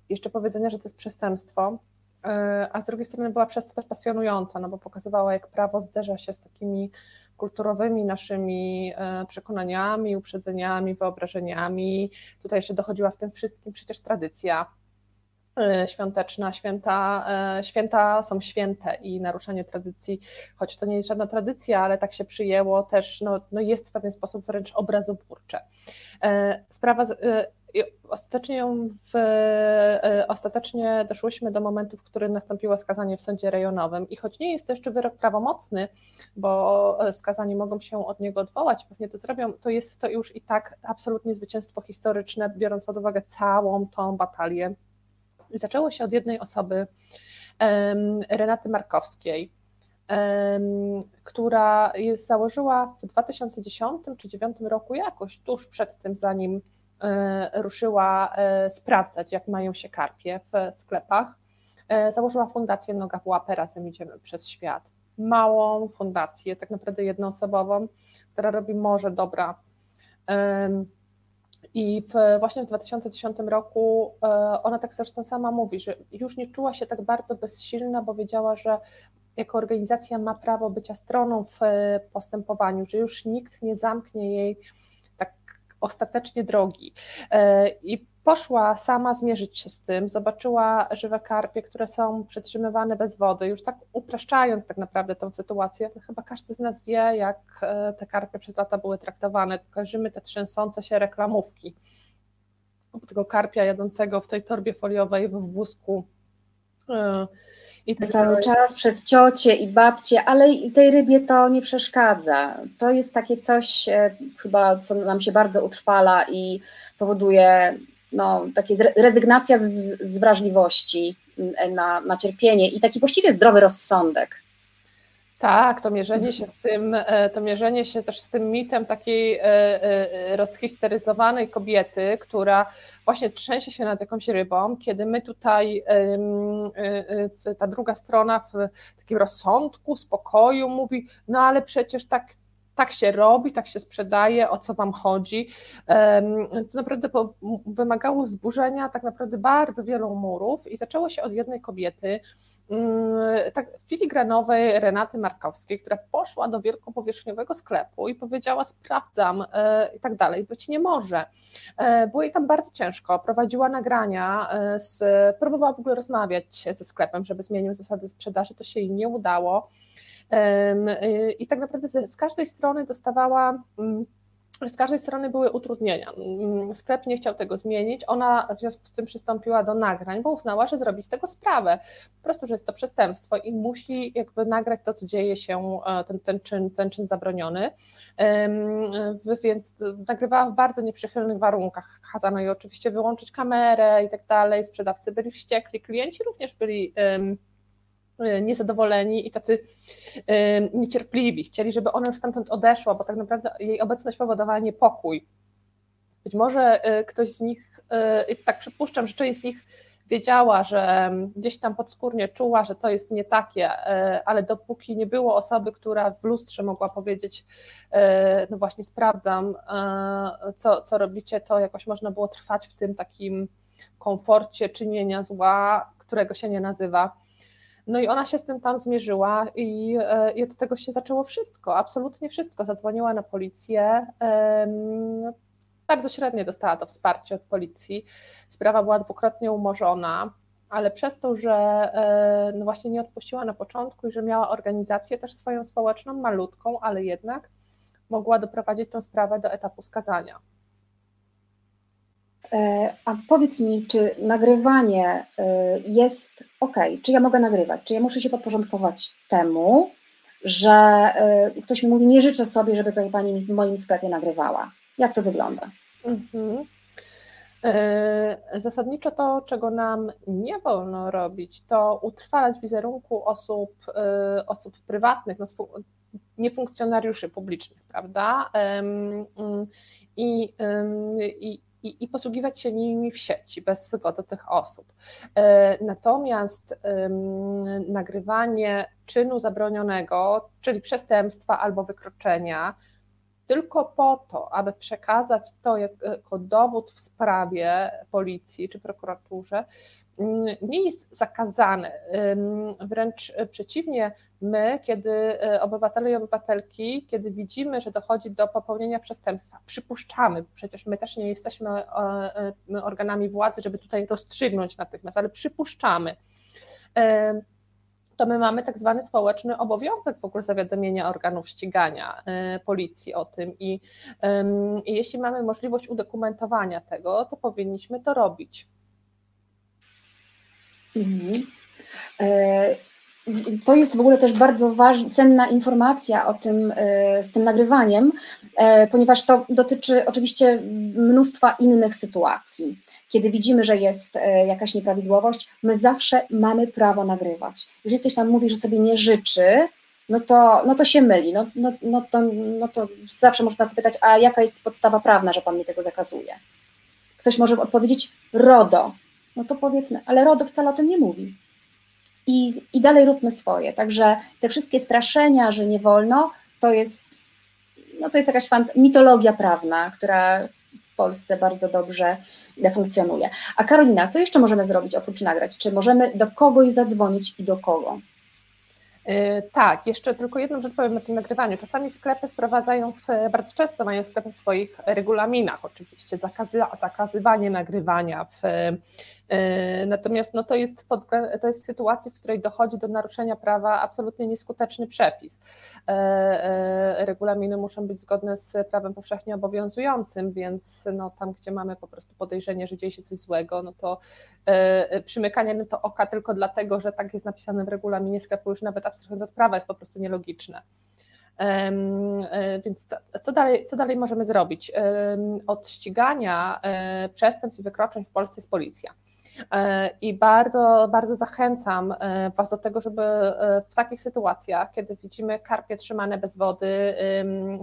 Jeszcze powiedzenia, że to jest przestępstwo, e, a z drugiej strony była przez to też pasjonująca, no bo pokazywała, jak prawo zderza się z takimi kulturowymi naszymi przekonaniami, uprzedzeniami, wyobrażeniami. Tutaj jeszcze dochodziła w tym wszystkim przecież tradycja E, świąteczna, święta, e, święta są święte i naruszanie tradycji, choć to nie jest żadna tradycja, ale tak się przyjęło, też no, no jest w pewien sposób wręcz obrazoburcze. E, sprawa ostatecznie w, ostatecznie doszłyśmy do momentu, w którym nastąpiło skazanie w sądzie rejonowym. I choć nie jest to jeszcze wyrok prawomocny, bo skazani mogą się od niego odwołać, pewnie to zrobią, to jest to już i tak absolutnie zwycięstwo historyczne, biorąc pod uwagę całą tą batalię. Zaczęło się od jednej osoby, Renaty Markowskiej, która jest, założyła w 2010 czy 2009 roku, jakoś tuż przed tym, zanim e, ruszyła e, sprawdzać, jak mają się karpie w sklepach, e, założyła fundację Noga w łapę, razem idziemy przez świat. Małą fundację, tak naprawdę jednoosobową, która robi może dobra i w, właśnie w 2010 roku e, ona tak zresztą sama mówi, że już nie czuła się tak bardzo bezsilna, bo wiedziała, że jako organizacja ma prawo bycia stroną w e, postępowaniu, że już nikt nie zamknie jej ostatecznie drogi. E, I poszła sama zmierzyć się z tym, zobaczyła żywe karpie, które są przetrzymywane bez wody, już tak upraszczając tak naprawdę tą sytuację, chyba każdy z nas wie, jak e, te karpie przez lata były traktowane, kojarzymy te trzęsące się reklamówki tego karpia jadącego w tej torbie foliowej w wózku e, i tak cały dalej. czas przez ciocie i babcie, ale tej rybie to nie przeszkadza. To jest takie coś e, chyba, co nam się bardzo utrwala i powoduje no, takie rezygnacja z, z wrażliwości mm, na, na cierpienie i taki właściwie zdrowy rozsądek. Tak, to mierzenie się z tym, e, to mierzenie się też z tym mitem takiej e, e, rozhisteryzowanej kobiety, która właśnie trzęsie się nad jakąś rybą, kiedy my tutaj, ta druga strona w takim rozsądku, spokoju mówi, no ale przecież tak, tak się robi, tak się sprzedaje, o co wam chodzi. To naprawdę wymagało zburzenia tak naprawdę bardzo wielu murów i zaczęło się od jednej kobiety, tak filigranowej Renaty Markowskiej, która poszła do wielkopowierzchniowego sklepu i powiedziała sprawdzam e, i tak dalej, być nie może. E, było jej tam bardzo ciężko, prowadziła nagrania, e, z, próbowała w ogóle rozmawiać ze sklepem, żeby zmienił zasady sprzedaży, to się jej nie udało. I tak naprawdę z każdej strony dostawała mm, z każdej strony były utrudnienia. Mm, sklep nie chciał tego zmienić. Ona w związku z tym przystąpiła do nagrań, bo uznała, że zrobi z tego sprawę. Po prostu, że jest to przestępstwo i musi jakby nagrać to, co dzieje się, e, ten, ten, czyn, ten czyn zabroniony. Więc nagrywała w bardzo nieprzychylnych warunkach. Kazano jej oczywiście wyłączyć kamerę i tak dalej. Sprzedawcy byli wściekli, klienci również byli niezadowoleni i tacy y, niecierpliwi. Chcieli, żeby ona już stamtąd odeszła, bo tak naprawdę jej obecność powodowała niepokój. Być może y, ktoś z nich, tak przypuszczam, że część z nich wiedziała, że gdzieś tam podskórnie czuła, że to jest nie takie, ale dopóki nie było osoby, która w lustrze mogła powiedzieć, no właśnie sprawdzam, co, co robicie, to jakoś można było trwać w tym takim komforcie czynienia zła, którego się nie nazywa no i ona się z tym tam zmierzyła i, e, i od tego się zaczęło wszystko, absolutnie wszystko. Zadzwoniła na policję. Bardzo średnio dostała to wsparcie od policji. Sprawa była dwukrotnie umorzona, ale przez to, że e, no właśnie nie odpuściła na początku i że miała organizację też swoją społeczną, malutką, ale jednak, mogła doprowadzić tę sprawę do etapu skazania. E, a powiedz mi, czy nagrywanie e, jest ok? Czy ja mogę nagrywać? Czy ja muszę się podporządkować temu, że e, ktoś mi mówi, nie życzę sobie, żeby tutaj pani w moim sklepie nagrywała? Jak to wygląda? Mhm. Zasadniczo to, czego nam nie wolno robić, to utrwalać wizerunku osób, osób prywatnych, no, nie funkcjonariuszy publicznych, prawda? I, i, i, i posługiwać się nimi w sieci bez zgody tych osób. E, natomiast nagrywanie czynu zabronionego, czyli przestępstwa albo wykroczenia, tylko po to, aby przekazać to jako dowód w sprawie policji czy prokuraturze, nie jest zakazany. Wręcz przeciwnie, my, kiedy e, obywatele i obywatelki, kiedy widzimy, że dochodzi do popełnienia przestępstwa, przypuszczamy, przecież my też nie jesteśmy e, e, organami władzy, żeby tutaj rozstrzygnąć natychmiast, ale przypuszczamy to my mamy tak zwany społeczny obowiązek w ogóle zawiadomienia organów ścigania policji o tym i, jeśli mamy możliwość udokumentowania tego, to powinniśmy to robić. Mhm. E, to jest w ogóle też bardzo ważna, cenna informacja o tym, e, z tym nagrywaniem, e, ponieważ to dotyczy oczywiście mnóstwa innych sytuacji. Kiedy widzimy, że jest jakaś nieprawidłowość, my zawsze mamy prawo nagrywać. Jeżeli ktoś nam mówi, że sobie nie życzy, no to, no to się myli. No, no, no, to, no to zawsze można zapytać, a jaka jest podstawa prawna, że pan mi tego zakazuje? Ktoś może odpowiedzieć RODO, no to powiedzmy, ale RODO wcale o tym nie mówi. I, I dalej róbmy swoje. Także te wszystkie straszenia, że nie wolno, to jest, no to jest jakaś mitologia prawna, która w Polsce bardzo dobrze funkcjonuje. A Karolina, co jeszcze możemy zrobić oprócz nagrać? Czy możemy do kogoś zadzwonić i do kogo? E, tak, jeszcze tylko jedną rzecz powiem o tym nagrywaniu. Czasami sklepy wprowadzają, w, bardzo często mają sklepy w swoich regulaminach oczywiście zakazy, zakazywanie nagrywania w natomiast no, to, jest pod, to jest w sytuacji, w której dochodzi do naruszenia prawa absolutnie nieskuteczny przepis. E, e, regulaminy muszą być zgodne z prawem powszechnie obowiązującym, więc no, tam, gdzie mamy po prostu podejrzenie, że dzieje się coś złego, no to przymykanie no to oka tylko dlatego, że tak jest napisane w regulaminie sklepu, już nawet abstrahując od prawa, jest po prostu nielogiczne. Więc co, co, dalej, co dalej możemy zrobić? Od ścigania przestępstw i wykroczeń w Polsce jest policja. E, I bardzo, bardzo zachęcam e, Was do tego, żeby e, w takich sytuacjach, kiedy widzimy karpie trzymane bez wody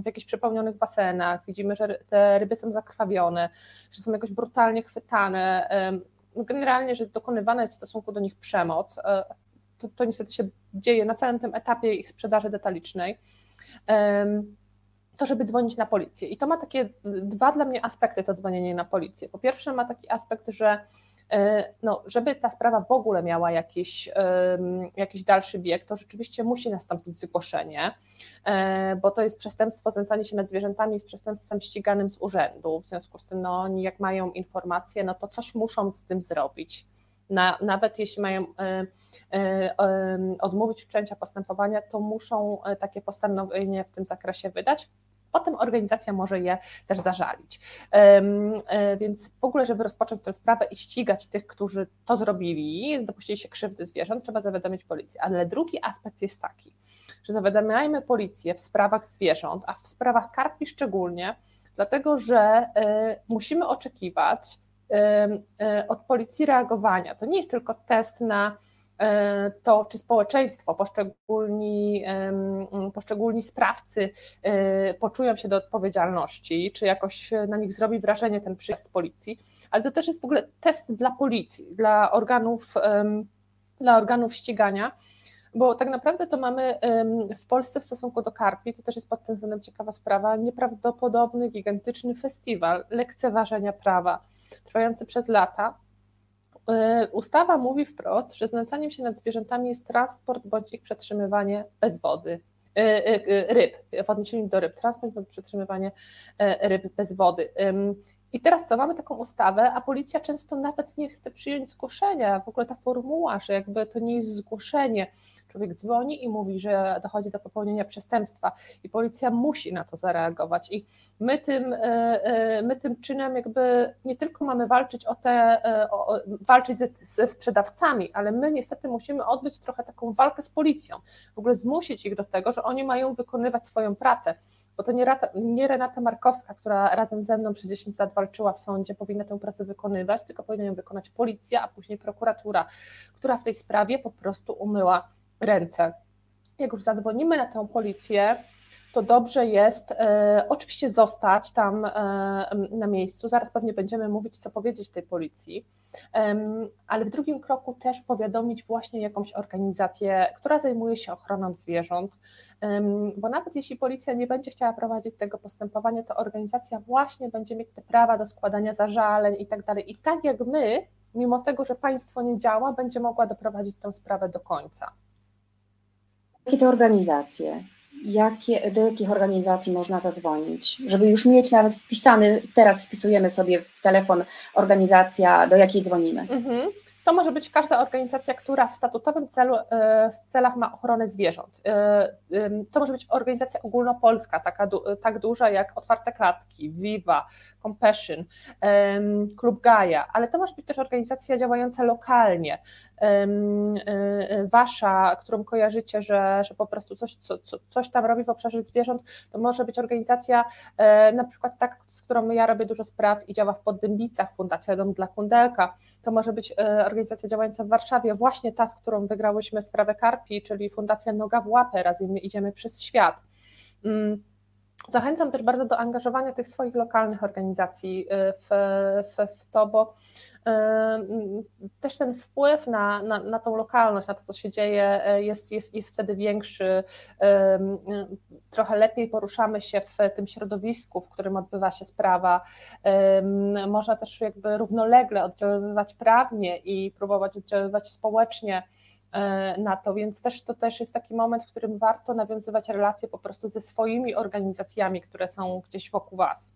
w jakichś przepełnionych basenach, widzimy, że te ryby są zakrwawione, że są jakoś brutalnie chwytane, no generalnie, że dokonywana jest w stosunku do nich przemoc, to, to niestety się dzieje na całym tym etapie ich sprzedaży detalicznej to żeby dzwonić na policję. I to ma takie dwa dla mnie aspekty, to dzwonienie na policję. Po pierwsze, ma taki aspekt, że no, żeby ta sprawa w ogóle miała jakiś, jakiś dalszy bieg, to rzeczywiście musi nastąpić zgłoszenie, e, bo to jest przestępstwo, znęcanie się nad zwierzętami z przestępstwem ściganym z urzędu. W związku z tym, no, oni jak mają informacje, no to coś muszą z tym zrobić. Na, nawet jeśli mają e, odmówić wszczęcia postępowania, to muszą takie postanowienie w tym zakresie wydać potem organizacja może je też zażalić. E, więc w ogóle, żeby rozpocząć tę sprawę i ścigać tych, którzy to zrobili, dopuścili się krzywdy zwierząt, trzeba zawiadomić policję. Ale drugi aspekt jest taki, że zawiadamiajmy policję w sprawach zwierząt, a w sprawach karpi szczególnie, dlatego że e, musimy oczekiwać e, od policji reagowania. To nie jest tylko test na to czy społeczeństwo, poszczególni, poszczególni sprawcy e, poczują się do odpowiedzialności, czy jakoś na nich zrobi wrażenie ten przyjazd policji, ale to też jest w ogóle test dla policji, dla organów, dla organów ścigania, bo tak naprawdę to mamy w Polsce w stosunku do karpi, to też jest pod tym względem ciekawa sprawa, nieprawdopodobny, gigantyczny festiwal lekceważenia prawa, trwający przez lata, ustawa mówi wprost, że znęcaniem się nad zwierzętami jest transport bądź ich przetrzymywanie bez wody, y, y, ryb, w odniesieniu do ryb, transport bądź przetrzymywanie ryb bez wody. I teraz co, mamy taką ustawę, a policja często nawet nie chce przyjąć zgłoszenia. W ogóle ta formuła, że jakby to nie jest zgłoszenie. Człowiek dzwoni i mówi, że dochodzi do popełnienia przestępstwa i policja musi na to zareagować. I my tym, e, e, my tym czynem jakby nie tylko mamy walczyć o te, e, o, walczyć ze, ze sprzedawcami, ale my niestety musimy odbyć trochę taką walkę z policją. W ogóle zmusić ich do tego, że oni mają wykonywać swoją pracę bo to nie, Rata, nie Renata Markowska, która razem ze mną przez 10 lat walczyła w sądzie, powinna tę pracę wykonywać, tylko powinna ją wykonać policja, a później prokuratura, która w tej sprawie po prostu umyła ręce. Jak już zadzwonimy na tę policję, to dobrze jest e, oczywiście zostać tam e, na miejscu. Zaraz pewnie będziemy mówić, co powiedzieć tej policji, ale w drugim kroku też powiadomić właśnie jakąś organizację, która zajmuje się ochroną zwierząt, bo nawet jeśli policja nie będzie chciała prowadzić tego postępowania, to organizacja właśnie będzie mieć te prawa do składania zażaleń i tak dalej. I tak jak my, mimo tego, że państwo nie działa, będzie mogła doprowadzić tę sprawę do końca. Jakie to organizacje? Jakie, do jakich organizacji można zadzwonić? Żeby już mieć nawet wpisany, teraz wpisujemy sobie w telefon organizacja, do jakiej dzwonimy. Mhm. To może być każda organizacja, która w statutowym celu, e, celach ma ochronę zwierząt. E, to może być organizacja ogólnopolska, taka, tak duża jak Otwarte Klatki, Viva, Compassion, Klub Gaja, ale to może być też organizacja działająca lokalnie. E, wasza, którą kojarzycie, że, że po prostu coś, co, coś tam robi w obszarze zwierząt, to może być organizacja na przykład tak, z którą ja robię dużo spraw i działa w Poddębicach, Fundacja Dom dla Kundelka, to może być organizacja działająca w Warszawie, właśnie ta, z którą wygrałyśmy sprawę Karpi, czyli Fundacja Noga w Łapę, razem my idziemy przez świat. Zachęcam też bardzo do angażowania tych swoich lokalnych organizacji y, w, w, w to, bo też ten wpływ na, na, na tą lokalność, na to, co się dzieje, e, jest, jest, jest wtedy większy. Trochę lepiej poruszamy się w tym środowisku, w którym odbywa się sprawa. Można też jakby równolegle oddziaływać prawnie i próbować oddziaływać społecznie na to, więc też to też jest taki moment, w którym warto nawiązywać relacje po prostu ze swoimi organizacjami, które są gdzieś wokół Was.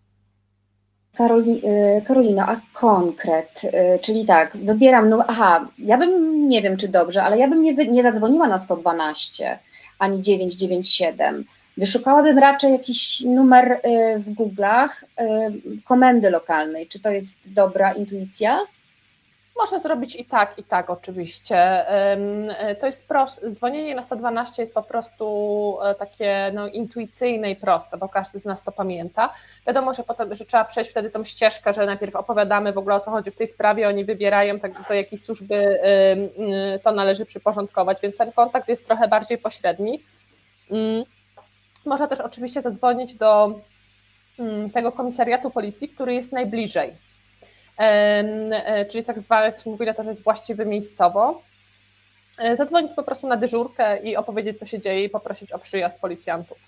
Karoli, y, Karolina, a konkret, y, czyli tak, wybieram, no aha, ja bym, nie wiem czy dobrze, ale ja bym nie, nie zadzwoniła na 112 ani 997. Wyszukałabym raczej jakiś numer w Google'ach komendy lokalnej. Czy to jest dobra intuicja? Można zrobić i tak, i tak oczywiście. To jest proste, dzwonienie na 112 jest po prostu e, takie no, intuicyjne i proste, bo każdy z nas to pamięta. Wiadomo, że potem, że trzeba przejść wtedy tą ścieżkę, że najpierw opowiadamy w ogóle o co chodzi w tej sprawie, oni wybierają tak, do jakiej służby to należy przyporządkować, więc ten kontakt jest trochę bardziej pośredni. Mm. Można też oczywiście zadzwonić do mm, tego komisariatu policji, który jest najbliżej E, czyli tak zwane, mówi na to, że jest właściwy miejscowo. E, zadzwonić po prostu na dyżurkę i opowiedzieć, co się dzieje i poprosić o przyjazd policjantów.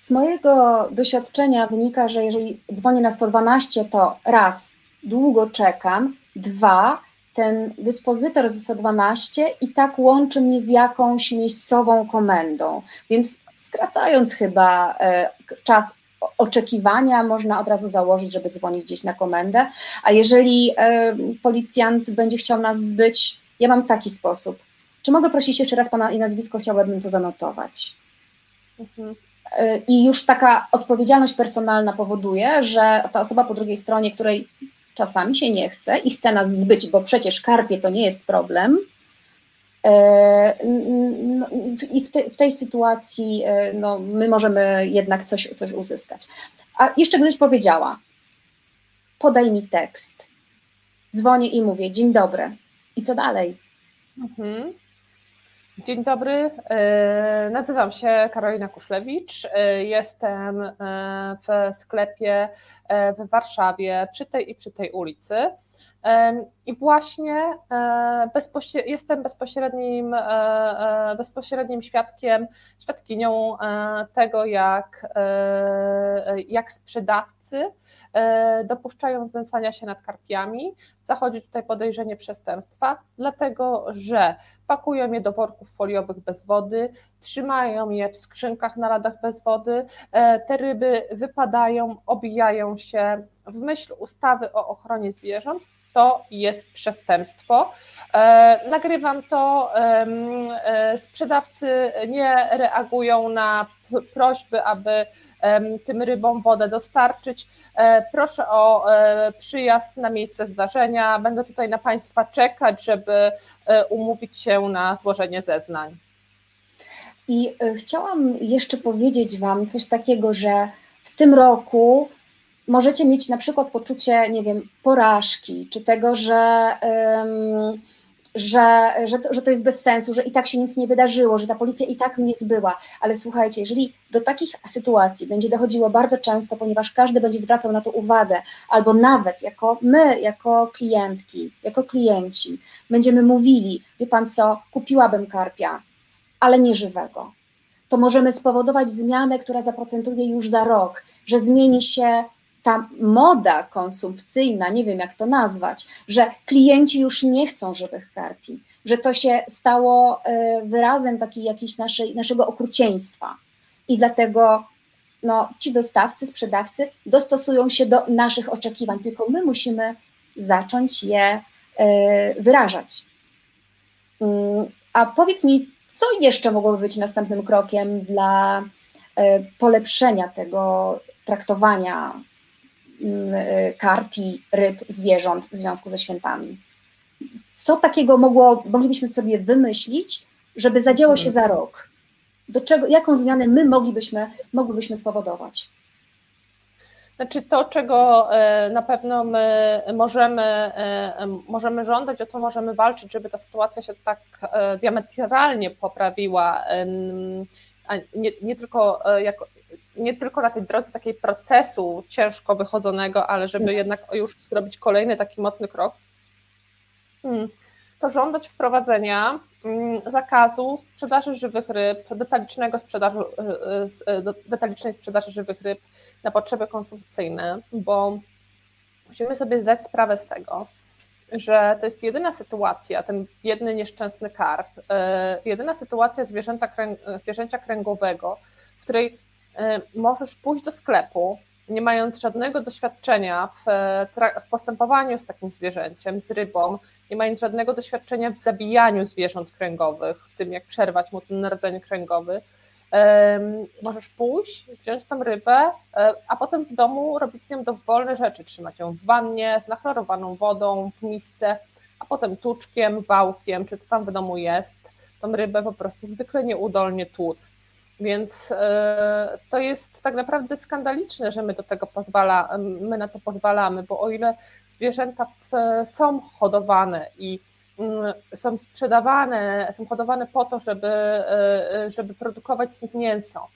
Z mojego doświadczenia wynika, że jeżeli dzwonię na 112, to raz, długo czekam, dwa, ten dyspozytor ze 112 i tak łączy mnie z jakąś miejscową komendą. Więc skracając chyba e, czas oczekiwania można od razu założyć, żeby dzwonić gdzieś na komendę, a jeżeli e, policjant będzie chciał nas zbyć, ja mam taki sposób. Czy mogę prosić jeszcze raz pana i nazwisko, chciałabym to zanotować. Mhm. E, I już taka odpowiedzialność personalna powoduje, że ta osoba po drugiej stronie, której czasami się nie chce i chce nas zbyć, bo przecież karpie to nie jest problem, I w, te, w, tej sytuacji e, no, my możemy jednak coś, coś uzyskać. A jeszcze gdyś powiedziała, podaj mi tekst. Dzwonię i mówię, dzień dobry. I co dalej? Mhm. Dzień dobry, e, nazywam się Karolina Kuszlewicz. Jestem w sklepie w Warszawie przy tej i przy tej ulicy. I właśnie e, jestem bezpośrednim, e, e, bezpośrednim świadkiem, świadkinią tego, jak, jak sprzedawcy dopuszczają znęcania się nad karpiami. Zachodzi tutaj podejrzenie przestępstwa, dlatego że pakują je do worków foliowych bez wody, trzymają je w skrzynkach na ladach bez wody, te ryby wypadają, obijają się w myśl ustawy o ochronie zwierząt to jest przestępstwo. E, nagrywam to, e, sprzedawcy nie reagują na prośby, aby tym rybom wodę dostarczyć. E, proszę o przyjazd na miejsce zdarzenia. Będę tutaj na Państwa czekać, żeby umówić się na złożenie zeznań. I chciałam jeszcze powiedzieć Wam coś takiego, że w tym roku możecie mieć na przykład poczucie, nie wiem, porażki, czy tego, że, um, że, że, to, że to jest bez sensu, że i tak się nic nie wydarzyło, że ta policja i tak mnie zbyła. Ale słuchajcie, jeżeli do takich sytuacji będzie dochodziło bardzo często, ponieważ każdy będzie zwracał na to uwagę, albo nawet jako my, jako klientki, jako klienci, będziemy mówili, wie pan co, kupiłabym karpia, ale nie żywego to możemy spowodować zmianę, która zaprocentuje już za rok, że zmieni się ta moda konsumpcyjna, nie wiem jak to nazwać, że klienci już nie chcą żywych karpi, że to się stało e, wyrazem takiej jakiejś naszej, naszego okrucieństwa. I dlatego no, ci dostawcy, sprzedawcy dostosują się do naszych oczekiwań, tylko my musimy zacząć je e, wyrażać. Mm, a powiedz mi, co jeszcze mogłoby być następnym krokiem dla e, polepszenia tego traktowania y, karpi, ryb, zwierząt w związku ze świętami. Co takiego mogło, moglibyśmy sobie wymyślić, żeby zadziało się za rok? Do czego, jaką zmianę my moglibyśmy, moglibyśmy spowodować? Znaczy to, czego e, na pewno my możemy, e, możemy żądać, o co możemy walczyć, żeby ta sytuacja się tak e, diametralnie poprawiła, nie, nie tylko jako, nie tylko na tej drodze takiej procesu ciężko wychodzonego, ale żeby jednak już zrobić kolejny taki mocny krok, hmm, to żądać wprowadzenia mm, zakazu sprzedaży żywych ryb, detalicznego sprzedaży, y, y, y, detalicznej sprzedaży żywych ryb na potrzeby konsumpcyjne, bo musimy sobie zdać sprawę z tego, że to jest jedyna sytuacja, ten jedny nieszczęsny karp, jedyna sytuacja zwierzęta, zwierzęcia kręgowego, w której możesz pójść do sklepu, nie mając żadnego doświadczenia w, w, postępowaniu z takim zwierzęciem, z rybą, nie mając żadnego doświadczenia w zabijaniu zwierząt kręgowych, w tym jak przerwać mu ten narodzenie kręgowy, możesz pójść, wziąć tam rybę, e, a potem w domu robić z nią dowolne rzeczy, trzymać ją w wannie z nachlorowaną wodą, w misce, a potem tuczkiem, wałkiem, czy co tam w domu jest, tą rybę po prostu zwykle nieudolnie tłuc. Więc e, to jest tak naprawdę skandaliczne, że my do tego pozwala, my na to pozwalamy, bo o ile zwierzęta są hodowane i są sprzedawane, są hodowane po to, żeby, e, żeby produkować z nich mięso,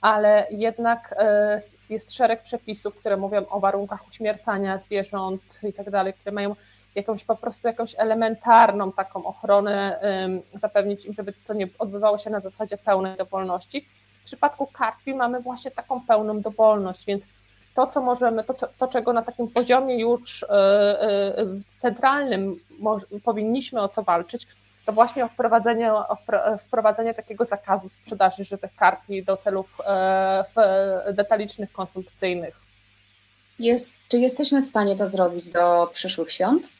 ale jednak e, jest szereg przepisów, które mówią o warunkach uśmiercania zwierząt i tak dalej, które mają jakąś po prostu jakąś elementarną taką ochronę, zapewnić im, żeby to nie odbywało się na zasadzie pełnej dowolności. W przypadku karpi mamy właśnie taką pełną dowolność, więc to, co możemy, to, to czego na takim poziomie już e, e, centralnym powinniśmy o co walczyć, to właśnie o wprowadzenie, o wprowadzenie takiego zakazu sprzedaży żywych karpi do celów e, detalicznych, konsumpcyjnych. Jest, czy jesteśmy w stanie to zrobić do przyszłych świąt?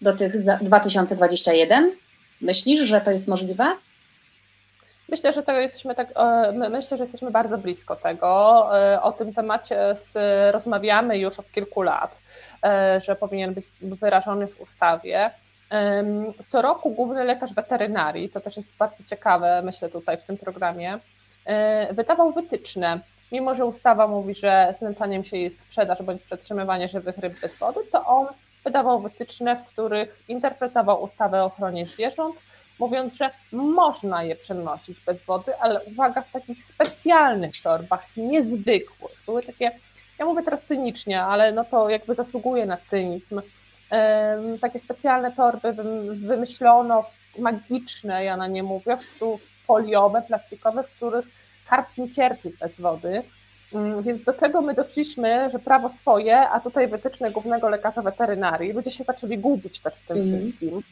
Do tych 2021? Myślisz, że to jest możliwe? Myślę, że tego jesteśmy tak, myślę, że jesteśmy bardzo blisko tego. E, o tym temacie rozmawiamy już od kilku lat, e, że powinien być wyrażony w ustawie. Co roku główny lekarz weterynarii, co też jest bardzo ciekawe, myślę tutaj w tym programie, e, wydawał wytyczne. Mimo, że ustawa mówi, że znęcaniem się jest sprzedaż bądź przetrzymywanie żywych ryb bez wody, to on wydawał wytyczne, w których interpretował ustawę o ochronie zwierząt, mówiąc, że można je przenosić bez wody, ale uwaga, w takich specjalnych torbach, niezwykłych. Były takie, ja mówię teraz cynicznie, ale no to jakby zasługuje na cynizm. Takie specjalne torby wymyślono, magiczne, ja na nie mówię, foliowe, plastikowe, w których karp nie cierpi bez wody więc do tego my doszliśmy, że prawo swoje, a tutaj wytyczne głównego lekarza weterynarii. Ludzie się zaczęli gubić też w tym mm. wszystkim.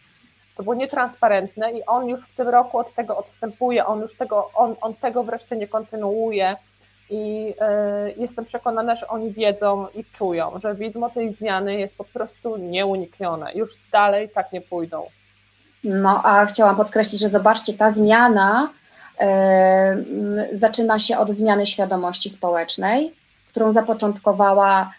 To było nietransparentne i on już w tym roku od tego odstępuje, on już tego, on, on tego wreszcie nie kontynuuje. i jestem przekonana, że oni wiedzą i czują, że widmo tej zmiany jest po prostu nieuniknione. Już dalej tak nie pójdą. No, a chciałam podkreślić, że zobaczcie, ta zmiana zaczyna się od zmiany świadomości społecznej, którą zapoczątkowała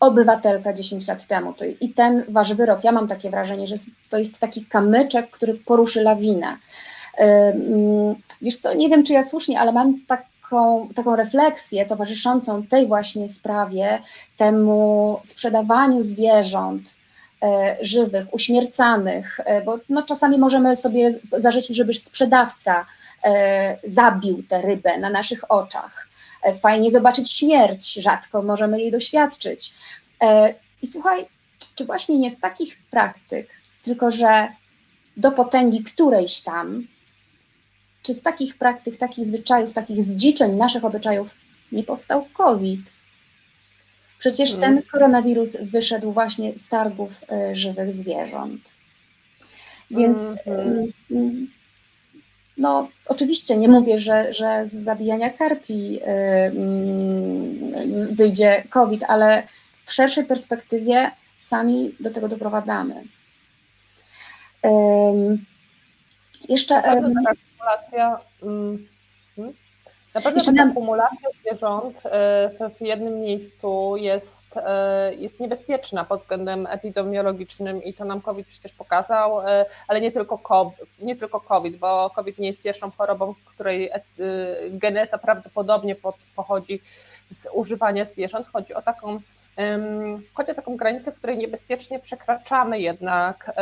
obywatelka 10 lat temu. I ten wasz wyrok, ja mam takie wrażenie, że to jest taki kamyczek, który poruszy lawinę. Wiesz co, nie wiem, czy ja słusznie, ale mam taką, taką refleksję towarzyszącą tej właśnie sprawie, temu sprzedawaniu zwierząt, żywych, uśmiercanych, e, bo no, czasami możemy sobie zażyczyć, żeby sprzedawca e, zabił tę rybę na naszych oczach. Fajnie zobaczyć śmierć, rzadko możemy jej doświadczyć. I słuchaj, czy właśnie nie z takich praktyk, tylko że do potęgi którejś tam, czy z takich praktyk, takich zwyczajów, takich zdziczeń naszych obyczajów nie powstał COVID? Przecież ten mm. koronawirus wyszedł właśnie z targów y, żywych zwierząt. Więc mm -hmm. no, oczywiście nie mówię, że, że z zabijania karpi y, wyjdzie COVID, ale w szerszej perspektywie sami do tego doprowadzamy. Jeszcze. sytuacja. Mm, hmm? Na pewno Jeszcze taka akumulacja zwierząt e, w jednym miejscu jest, e, jest niebezpieczna pod względem epidemiologicznym i to nam COVID przecież pokazał, e, ale nie tylko, COVID, nie tylko COVID, bo COVID nie jest pierwszą chorobą, której geneza prawdopodobnie pochodzi z używania zwierząt. Chodzi o taką Chodzi o taką granicę, której niebezpiecznie przekraczamy jednak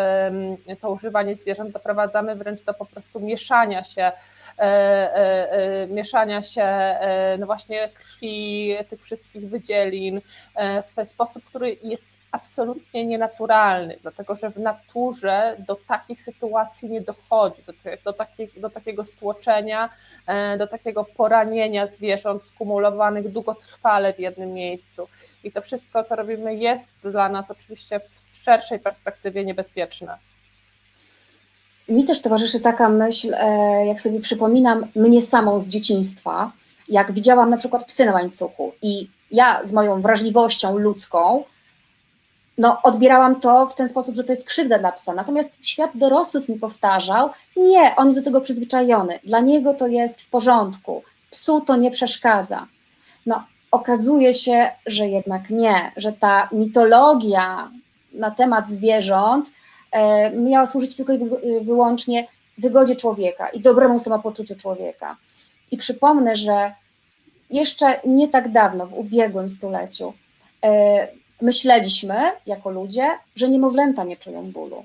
to używanie zwierząt, doprowadzamy wręcz do po prostu mieszania się, e, e, e, mieszania się no właśnie krwi, tych wszystkich wydzielin w sposób, który jest absolutnie nienaturalny, dlatego że w naturze do takich sytuacji nie dochodzi, do, do, do takiego stłoczenia, e, do takiego poranienia zwierząt skumulowanych długotrwale w jednym miejscu. I to wszystko, co robimy, jest dla nas oczywiście w szerszej perspektywie niebezpieczne. Mi też towarzyszy taka myśl, e, jak sobie przypominam mnie samą z dzieciństwa, jak widziałam na przykład psy na łańcuchu i ja z moją wrażliwością ludzką no, odbierałam to w ten sposób, że to jest krzywda dla psa. Natomiast świat dorosłych mi powtarzał, nie, on jest do tego przyzwyczajony, dla niego to jest w porządku, psu to nie przeszkadza. No, okazuje się, że jednak nie, że ta mitologia na temat zwierząt e, miała służyć tylko i wyłącznie wygodzie człowieka i dobremu samopoczuciu człowieka. I przypomnę, że jeszcze nie tak dawno, w ubiegłym stuleciu, e, myśleliśmy jako ludzie, że niemowlęta nie czują bólu.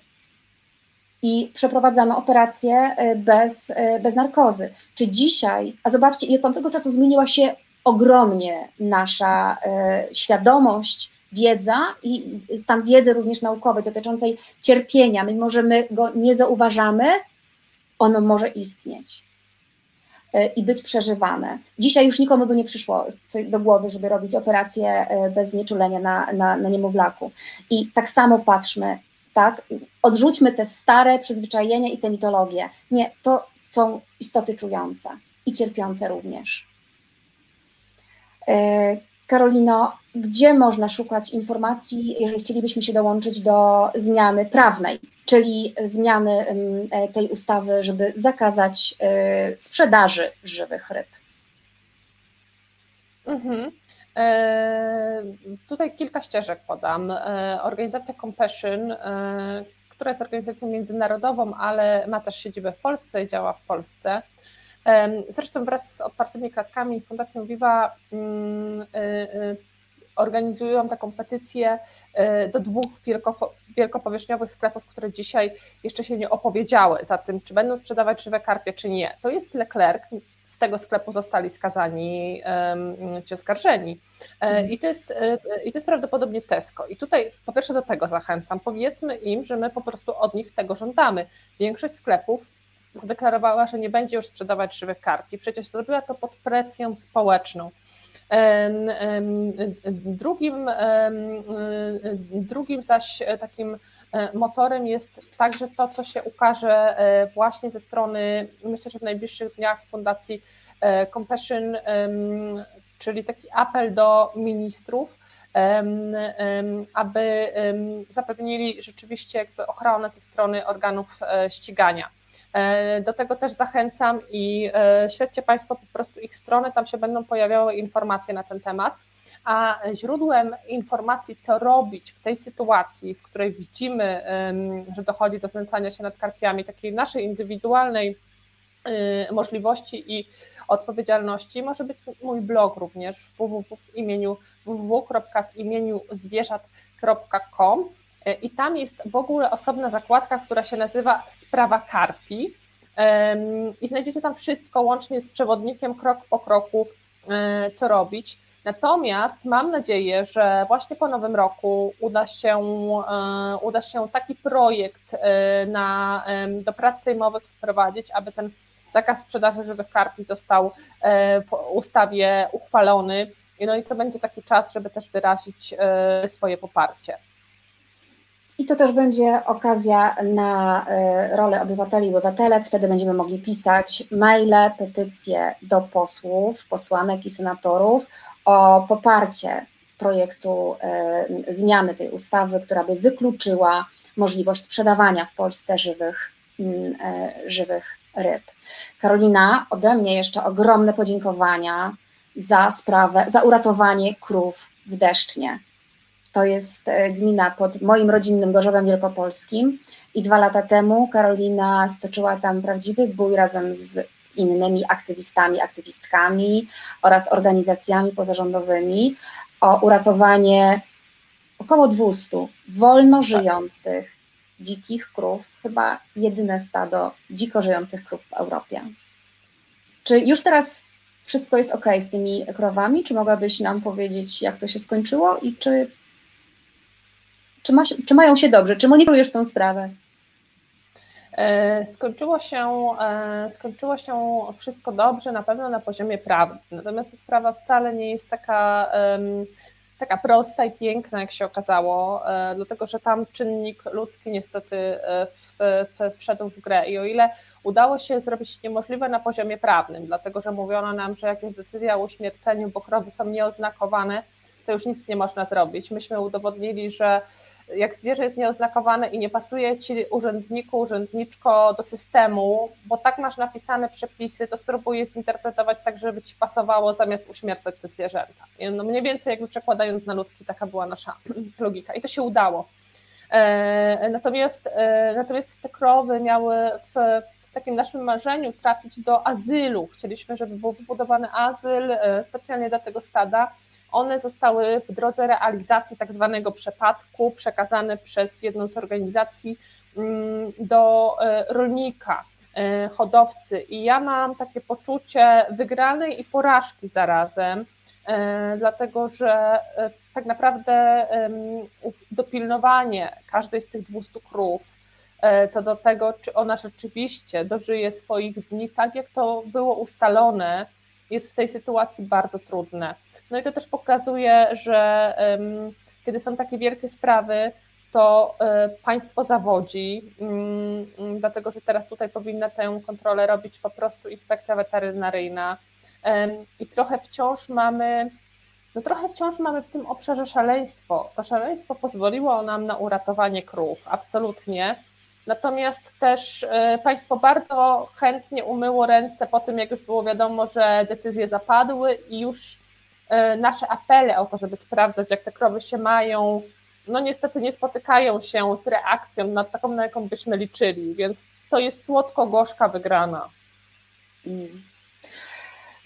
I przeprowadzano operacje bez, e, bez narkozy. Czy dzisiaj, a zobaczcie, od tamtego czasu zmieniła się ogromnie nasza e, świadomość, wiedza i stan wiedzy również naukowej dotyczącej cierpienia, my go nie zauważamy, ono może istnieć. E, i być przeżywane. Dzisiaj już nikomu by nie przyszło do głowy, żeby robić operację e, bez nieczulenia na, na, na niemowlaku. I tak samo patrzmy, tak? Odrzućmy te stare przyzwyczajenia i te mitologie. Nie, to są istoty czujące i cierpiące również. E, Karolino, gdzie można szukać informacji, jeżeli chcielibyśmy się dołączyć do zmiany prawnej, czyli zmiany e, tej ustawy, żeby zakazać e, sprzedaży żywych ryb? Mhm. E, tutaj kilka ścieżek podam. Organizacja Compassion, która jest organizacją międzynarodową, ale ma też siedzibę w Polsce i działa w Polsce Zresztą wraz z otwartymi klatkami Fundacją Viva mm, organizują taką petycję y, do dwóch wielkopowierzchniowych sklepów, które dzisiaj jeszcze się nie opowiedziały za tym, czy będą sprzedawać żywe karpie, czy nie. To jest Leclerc, z tego sklepu zostali skazani ci oskarżeni. E, mhm. I to, jest, I to jest prawdopodobnie Tesco. I tutaj po pierwsze do tego zachęcam. Powiedzmy im, że my po prostu od nich tego żądamy. Większość sklepów zadeklarowała, że nie będzie już sprzedawać żywych karpi. Przecież zrobiła to pod presją społeczną. Drugim, drugim zaś takim e, motorem jest także to, co się ukaże e, właśnie ze strony, myślę, że w najbliższych dniach Fundacji Compassion, czyli taki apel do ministrów, aby zapewnili rzeczywiście ochronę ze strony organów ścigania. Do tego też zachęcam i śledźcie Państwo po prostu ich strony, tam się będą pojawiały informacje na ten temat. A źródłem informacji, co robić w tej sytuacji, w której widzimy, że dochodzi do znęcania się nad karpiami, takiej naszej indywidualnej y, możliwości i odpowiedzialności, może być mój blog również www w imieniu www.w-zwierzat.com i tam jest w ogóle osobna zakładka, która się nazywa Sprawa Karpi i znajdziecie tam wszystko łącznie z przewodnikiem krok po kroku, e, co robić. Natomiast mam nadzieję, że właśnie po nowym roku uda się, e, uda się taki projekt e, na, do prac sejmowych wprowadzić, aby ten zakaz sprzedaży żywych karpi został e, w ustawie uchwalony. No i to będzie taki czas, żeby też wyrazić swoje poparcie. I to też będzie okazja na e, rolę obywateli i obywatelek. Wtedy będziemy mogli pisać maile, petycje do posłów, posłanek i senatorów o poparcie projektu e, zmiany tej ustawy, która by wykluczyła możliwość sprzedawania w Polsce żywych, mm, e, żywych ryb. Karolina, ode mnie jeszcze ogromne podziękowania za sprawę, za uratowanie krów w Deszcznie. To jest e, gmina pod moim rodzinnym Gorzowem Wielkopolskim i dwa lata temu Karolina stoczyła tam prawdziwy bój razem z innymi aktywistami, aktywistkami oraz organizacjami pozarządowymi o uratowanie około 200 wolno żyjących dzikich krów, chyba jedyne stado dziko żyjących krów w Europie. Czy już teraz wszystko jest ok z tymi krowami? Czy mogłabyś nam powiedzieć, jak to się skończyło i czy czy, ma, czy mają się dobrze? Czy monitorujesz tę sprawę? E, skończyło się, e, skończyło się wszystko dobrze, na pewno na poziomie prawdy. Natomiast ta sprawa wcale nie jest taka, taka prosta i piękna, jak się okazało, e, dlatego że tam czynnik ludzki niestety w, w, wszedł w grę. I o ile udało się zrobić niemożliwe na poziomie prawnym, dlatego że mówiono nam, że jak jest decyzja o uśmierceniu, bo krowy są nieoznakowane, to już nic nie można zrobić. Myśmy udowodnili, że jak zwierzę jest nieoznakowane i nie pasuje ci urzędniku, urzędniczko do systemu, bo tak masz napisane przepisy, to spróbuj zinterpretować tak, żeby ci pasowało zamiast uśmiercać te zwierzęta. No mniej więcej jakby przekładając na ludzki, taka była nasza logika i to się udało. E, natomiast, e, natomiast te krowy miały w takim naszym marzeniu trafić do azylu. Chcieliśmy, żeby był wybudowany azyl e, specjalnie dla tego stada, one zostały w drodze realizacji tak zwanego przepadku przekazane przez jedną z organizacji mm, do e, rolnika, e, hodowcy. I ja mam takie poczucie wygranej i porażki zarazem, e, dlatego że tak naprawdę dopilnowanie każdej z tych 200 krów, co do tego, czy ona rzeczywiście dożyje swoich dni tak, jak to było ustalone, jest w tej sytuacji bardzo trudne. No i to też pokazuje, że kiedy są takie wielkie sprawy, to e, państwo zawodzi, mm, mm, dlatego że teraz tutaj powinna tę kontrolę robić po prostu inspekcja weterynaryjna. I trochę wciąż mamy, no trochę wciąż mamy w tym obszarze szaleństwo. To szaleństwo pozwoliło nam na uratowanie krów, absolutnie. Natomiast też e, państwo bardzo chętnie umyło ręce po tym, jak już było wiadomo, że decyzje zapadły i już E, nasze apele o to, żeby sprawdzać, jak te krowy się mają, no niestety nie spotykają się z reakcją na taką, na jaką byśmy liczyli, więc to jest słodko-gorzka wygrana. Mm.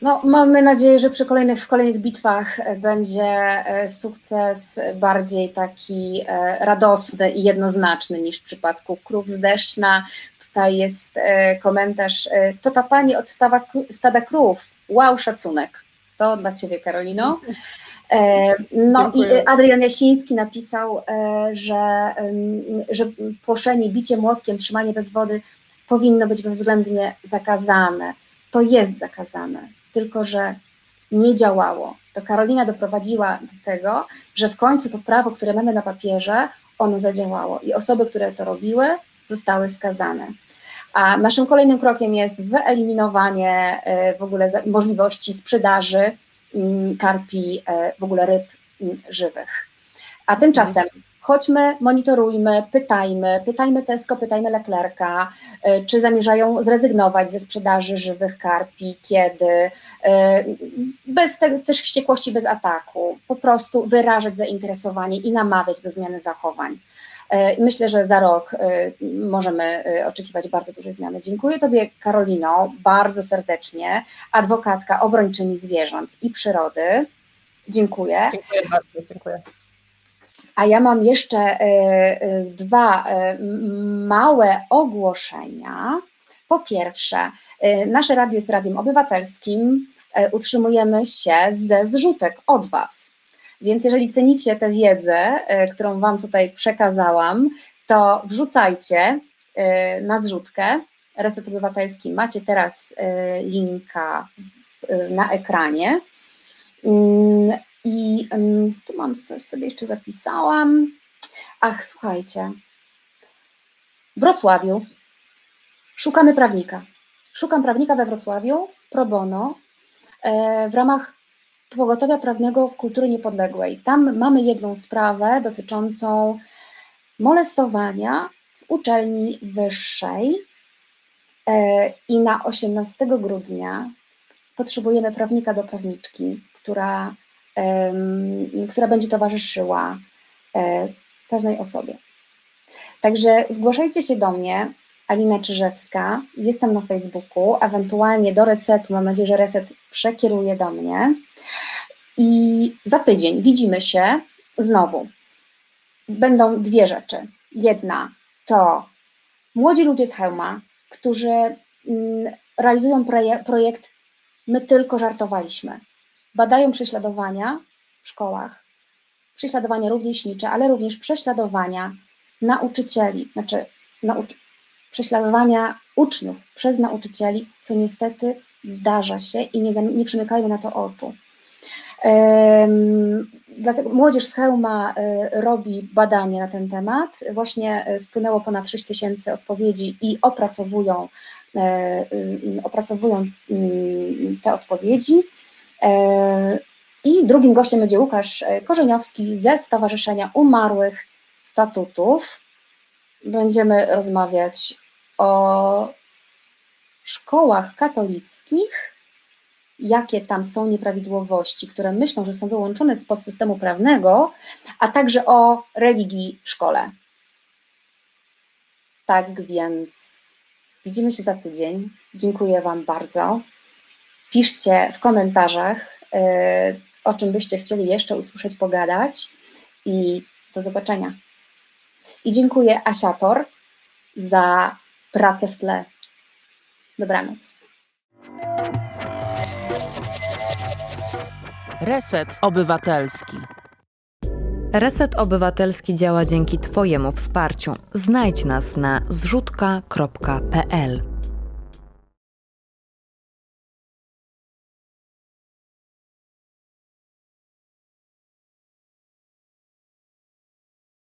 No, mamy nadzieję, że przy kolejnych, w kolejnych bitwach e, będzie e, sukces bardziej taki radosny i jednoznaczny niż w przypadku krów z deszczna. Tutaj jest komentarz, to ta pani od stada krów, wow, szacunek. To dla Ciebie, Karolino. E, no Dziękuję. i Adrian Jasiński napisał, e, że, że płoszenie, bicie młotkiem, trzymanie bez wody powinno być bezwzględnie zakazane. To jest zakazane, tylko że nie działało. To Karolina doprowadziła do tego, że w końcu to prawo, które mamy na papierze, ono zadziałało i osoby, które to robiły, zostały skazane. A naszym kolejnym krokiem jest wyeliminowanie w ogóle możliwości sprzedaży mm, karpi, w ogóle ryb mm, żywych. A tymczasem chodźmy, monitorujmy, pytajmy, pytajmy Tesco, pytajmy Leclerca, y, czy zamierzają zrezygnować ze sprzedaży żywych karpi, kiedy, y, bez te, też wściekłości, bez ataku, po prostu wyrażać zainteresowanie i namawiać do zmiany zachowań. Y, myślę, że za rok możemy oczekiwać bardzo dużej zmiany. Dziękuję Tobie, Karolino, bardzo serdecznie, adwokatka obrończyni zwierząt i przyrody. Dziękuję. Dziękuję bardzo, dziękuję. A ja mam jeszcze e, e, dwa e, małe ogłoszenia. Po pierwsze, nasze radio jest radiem obywatelskim. Utrzymujemy się ze zrzutek od Was. Więc jeżeli cenicie tę wiedzę, którą Wam tutaj przekazałam, to wrzucajcie na zrzutkę. Reset Obywatelski macie teraz linka na ekranie. I um, tu mam coś sobie jeszcze zapisałam. Ach, słuchajcie. W Wrocławiu szukamy prawnika. Szukam prawnika we Wrocławiu pro bono e, w ramach pogotowia prawnego kultury niepodległej. Tam mamy jedną sprawę dotyczącą molestowania w uczelni wyższej e, i na 18 grudnia potrzebujemy prawnika do prawniczki, która która będzie towarzyszyła e, pewnej osobie. Także zgłaszajcie się do mnie, Alina Czyżewska, jestem na Facebooku, ewentualnie do resetu, mam nadzieję, że reset przekieruje do mnie. I za tydzień widzimy się znowu. Będą dwie rzeczy. Jedna to młodzi ludzie z Hełma, którzy mm, realizują projekt My tylko żartowaliśmy badają prześladowania w szkołach, prześladowania rówieśnicze, ale również prześladowania nauczycieli, znaczy prześladowania uczniów przez nauczycieli, co niestety zdarza się i nie, nie przymykajmy na to oczu. Um, dlatego młodzież z Hełma y, robi badanie na ten temat. Właśnie y, spłynęło ponad 6 tysięcy odpowiedzi i opracowują, y, opracowują mm, te odpowiedzi. E, I drugim gościem będzie Łukasz e, Korzeniowski ze Stowarzyszenia Umarłych Statutów. Będziemy rozmawiać o szkołach katolickich, jakie tam są nieprawidłowości, które myślą, że są wyłączone z podsystemu prawnego, a także o religii w szkole. Tak więc widzimy się za tydzień. Dziękuję Wam bardzo. Piszcie w komentarzach, e, o czym byście chcieli jeszcze usłyszeć, pogadać i do zobaczenia. I dziękuję Asiator za pracę w tle. Dobranoc. Reset Obywatelski. Reset Obywatelski działa dzięki Twojemu wsparciu. Znajdź nas na zrzutka.pl.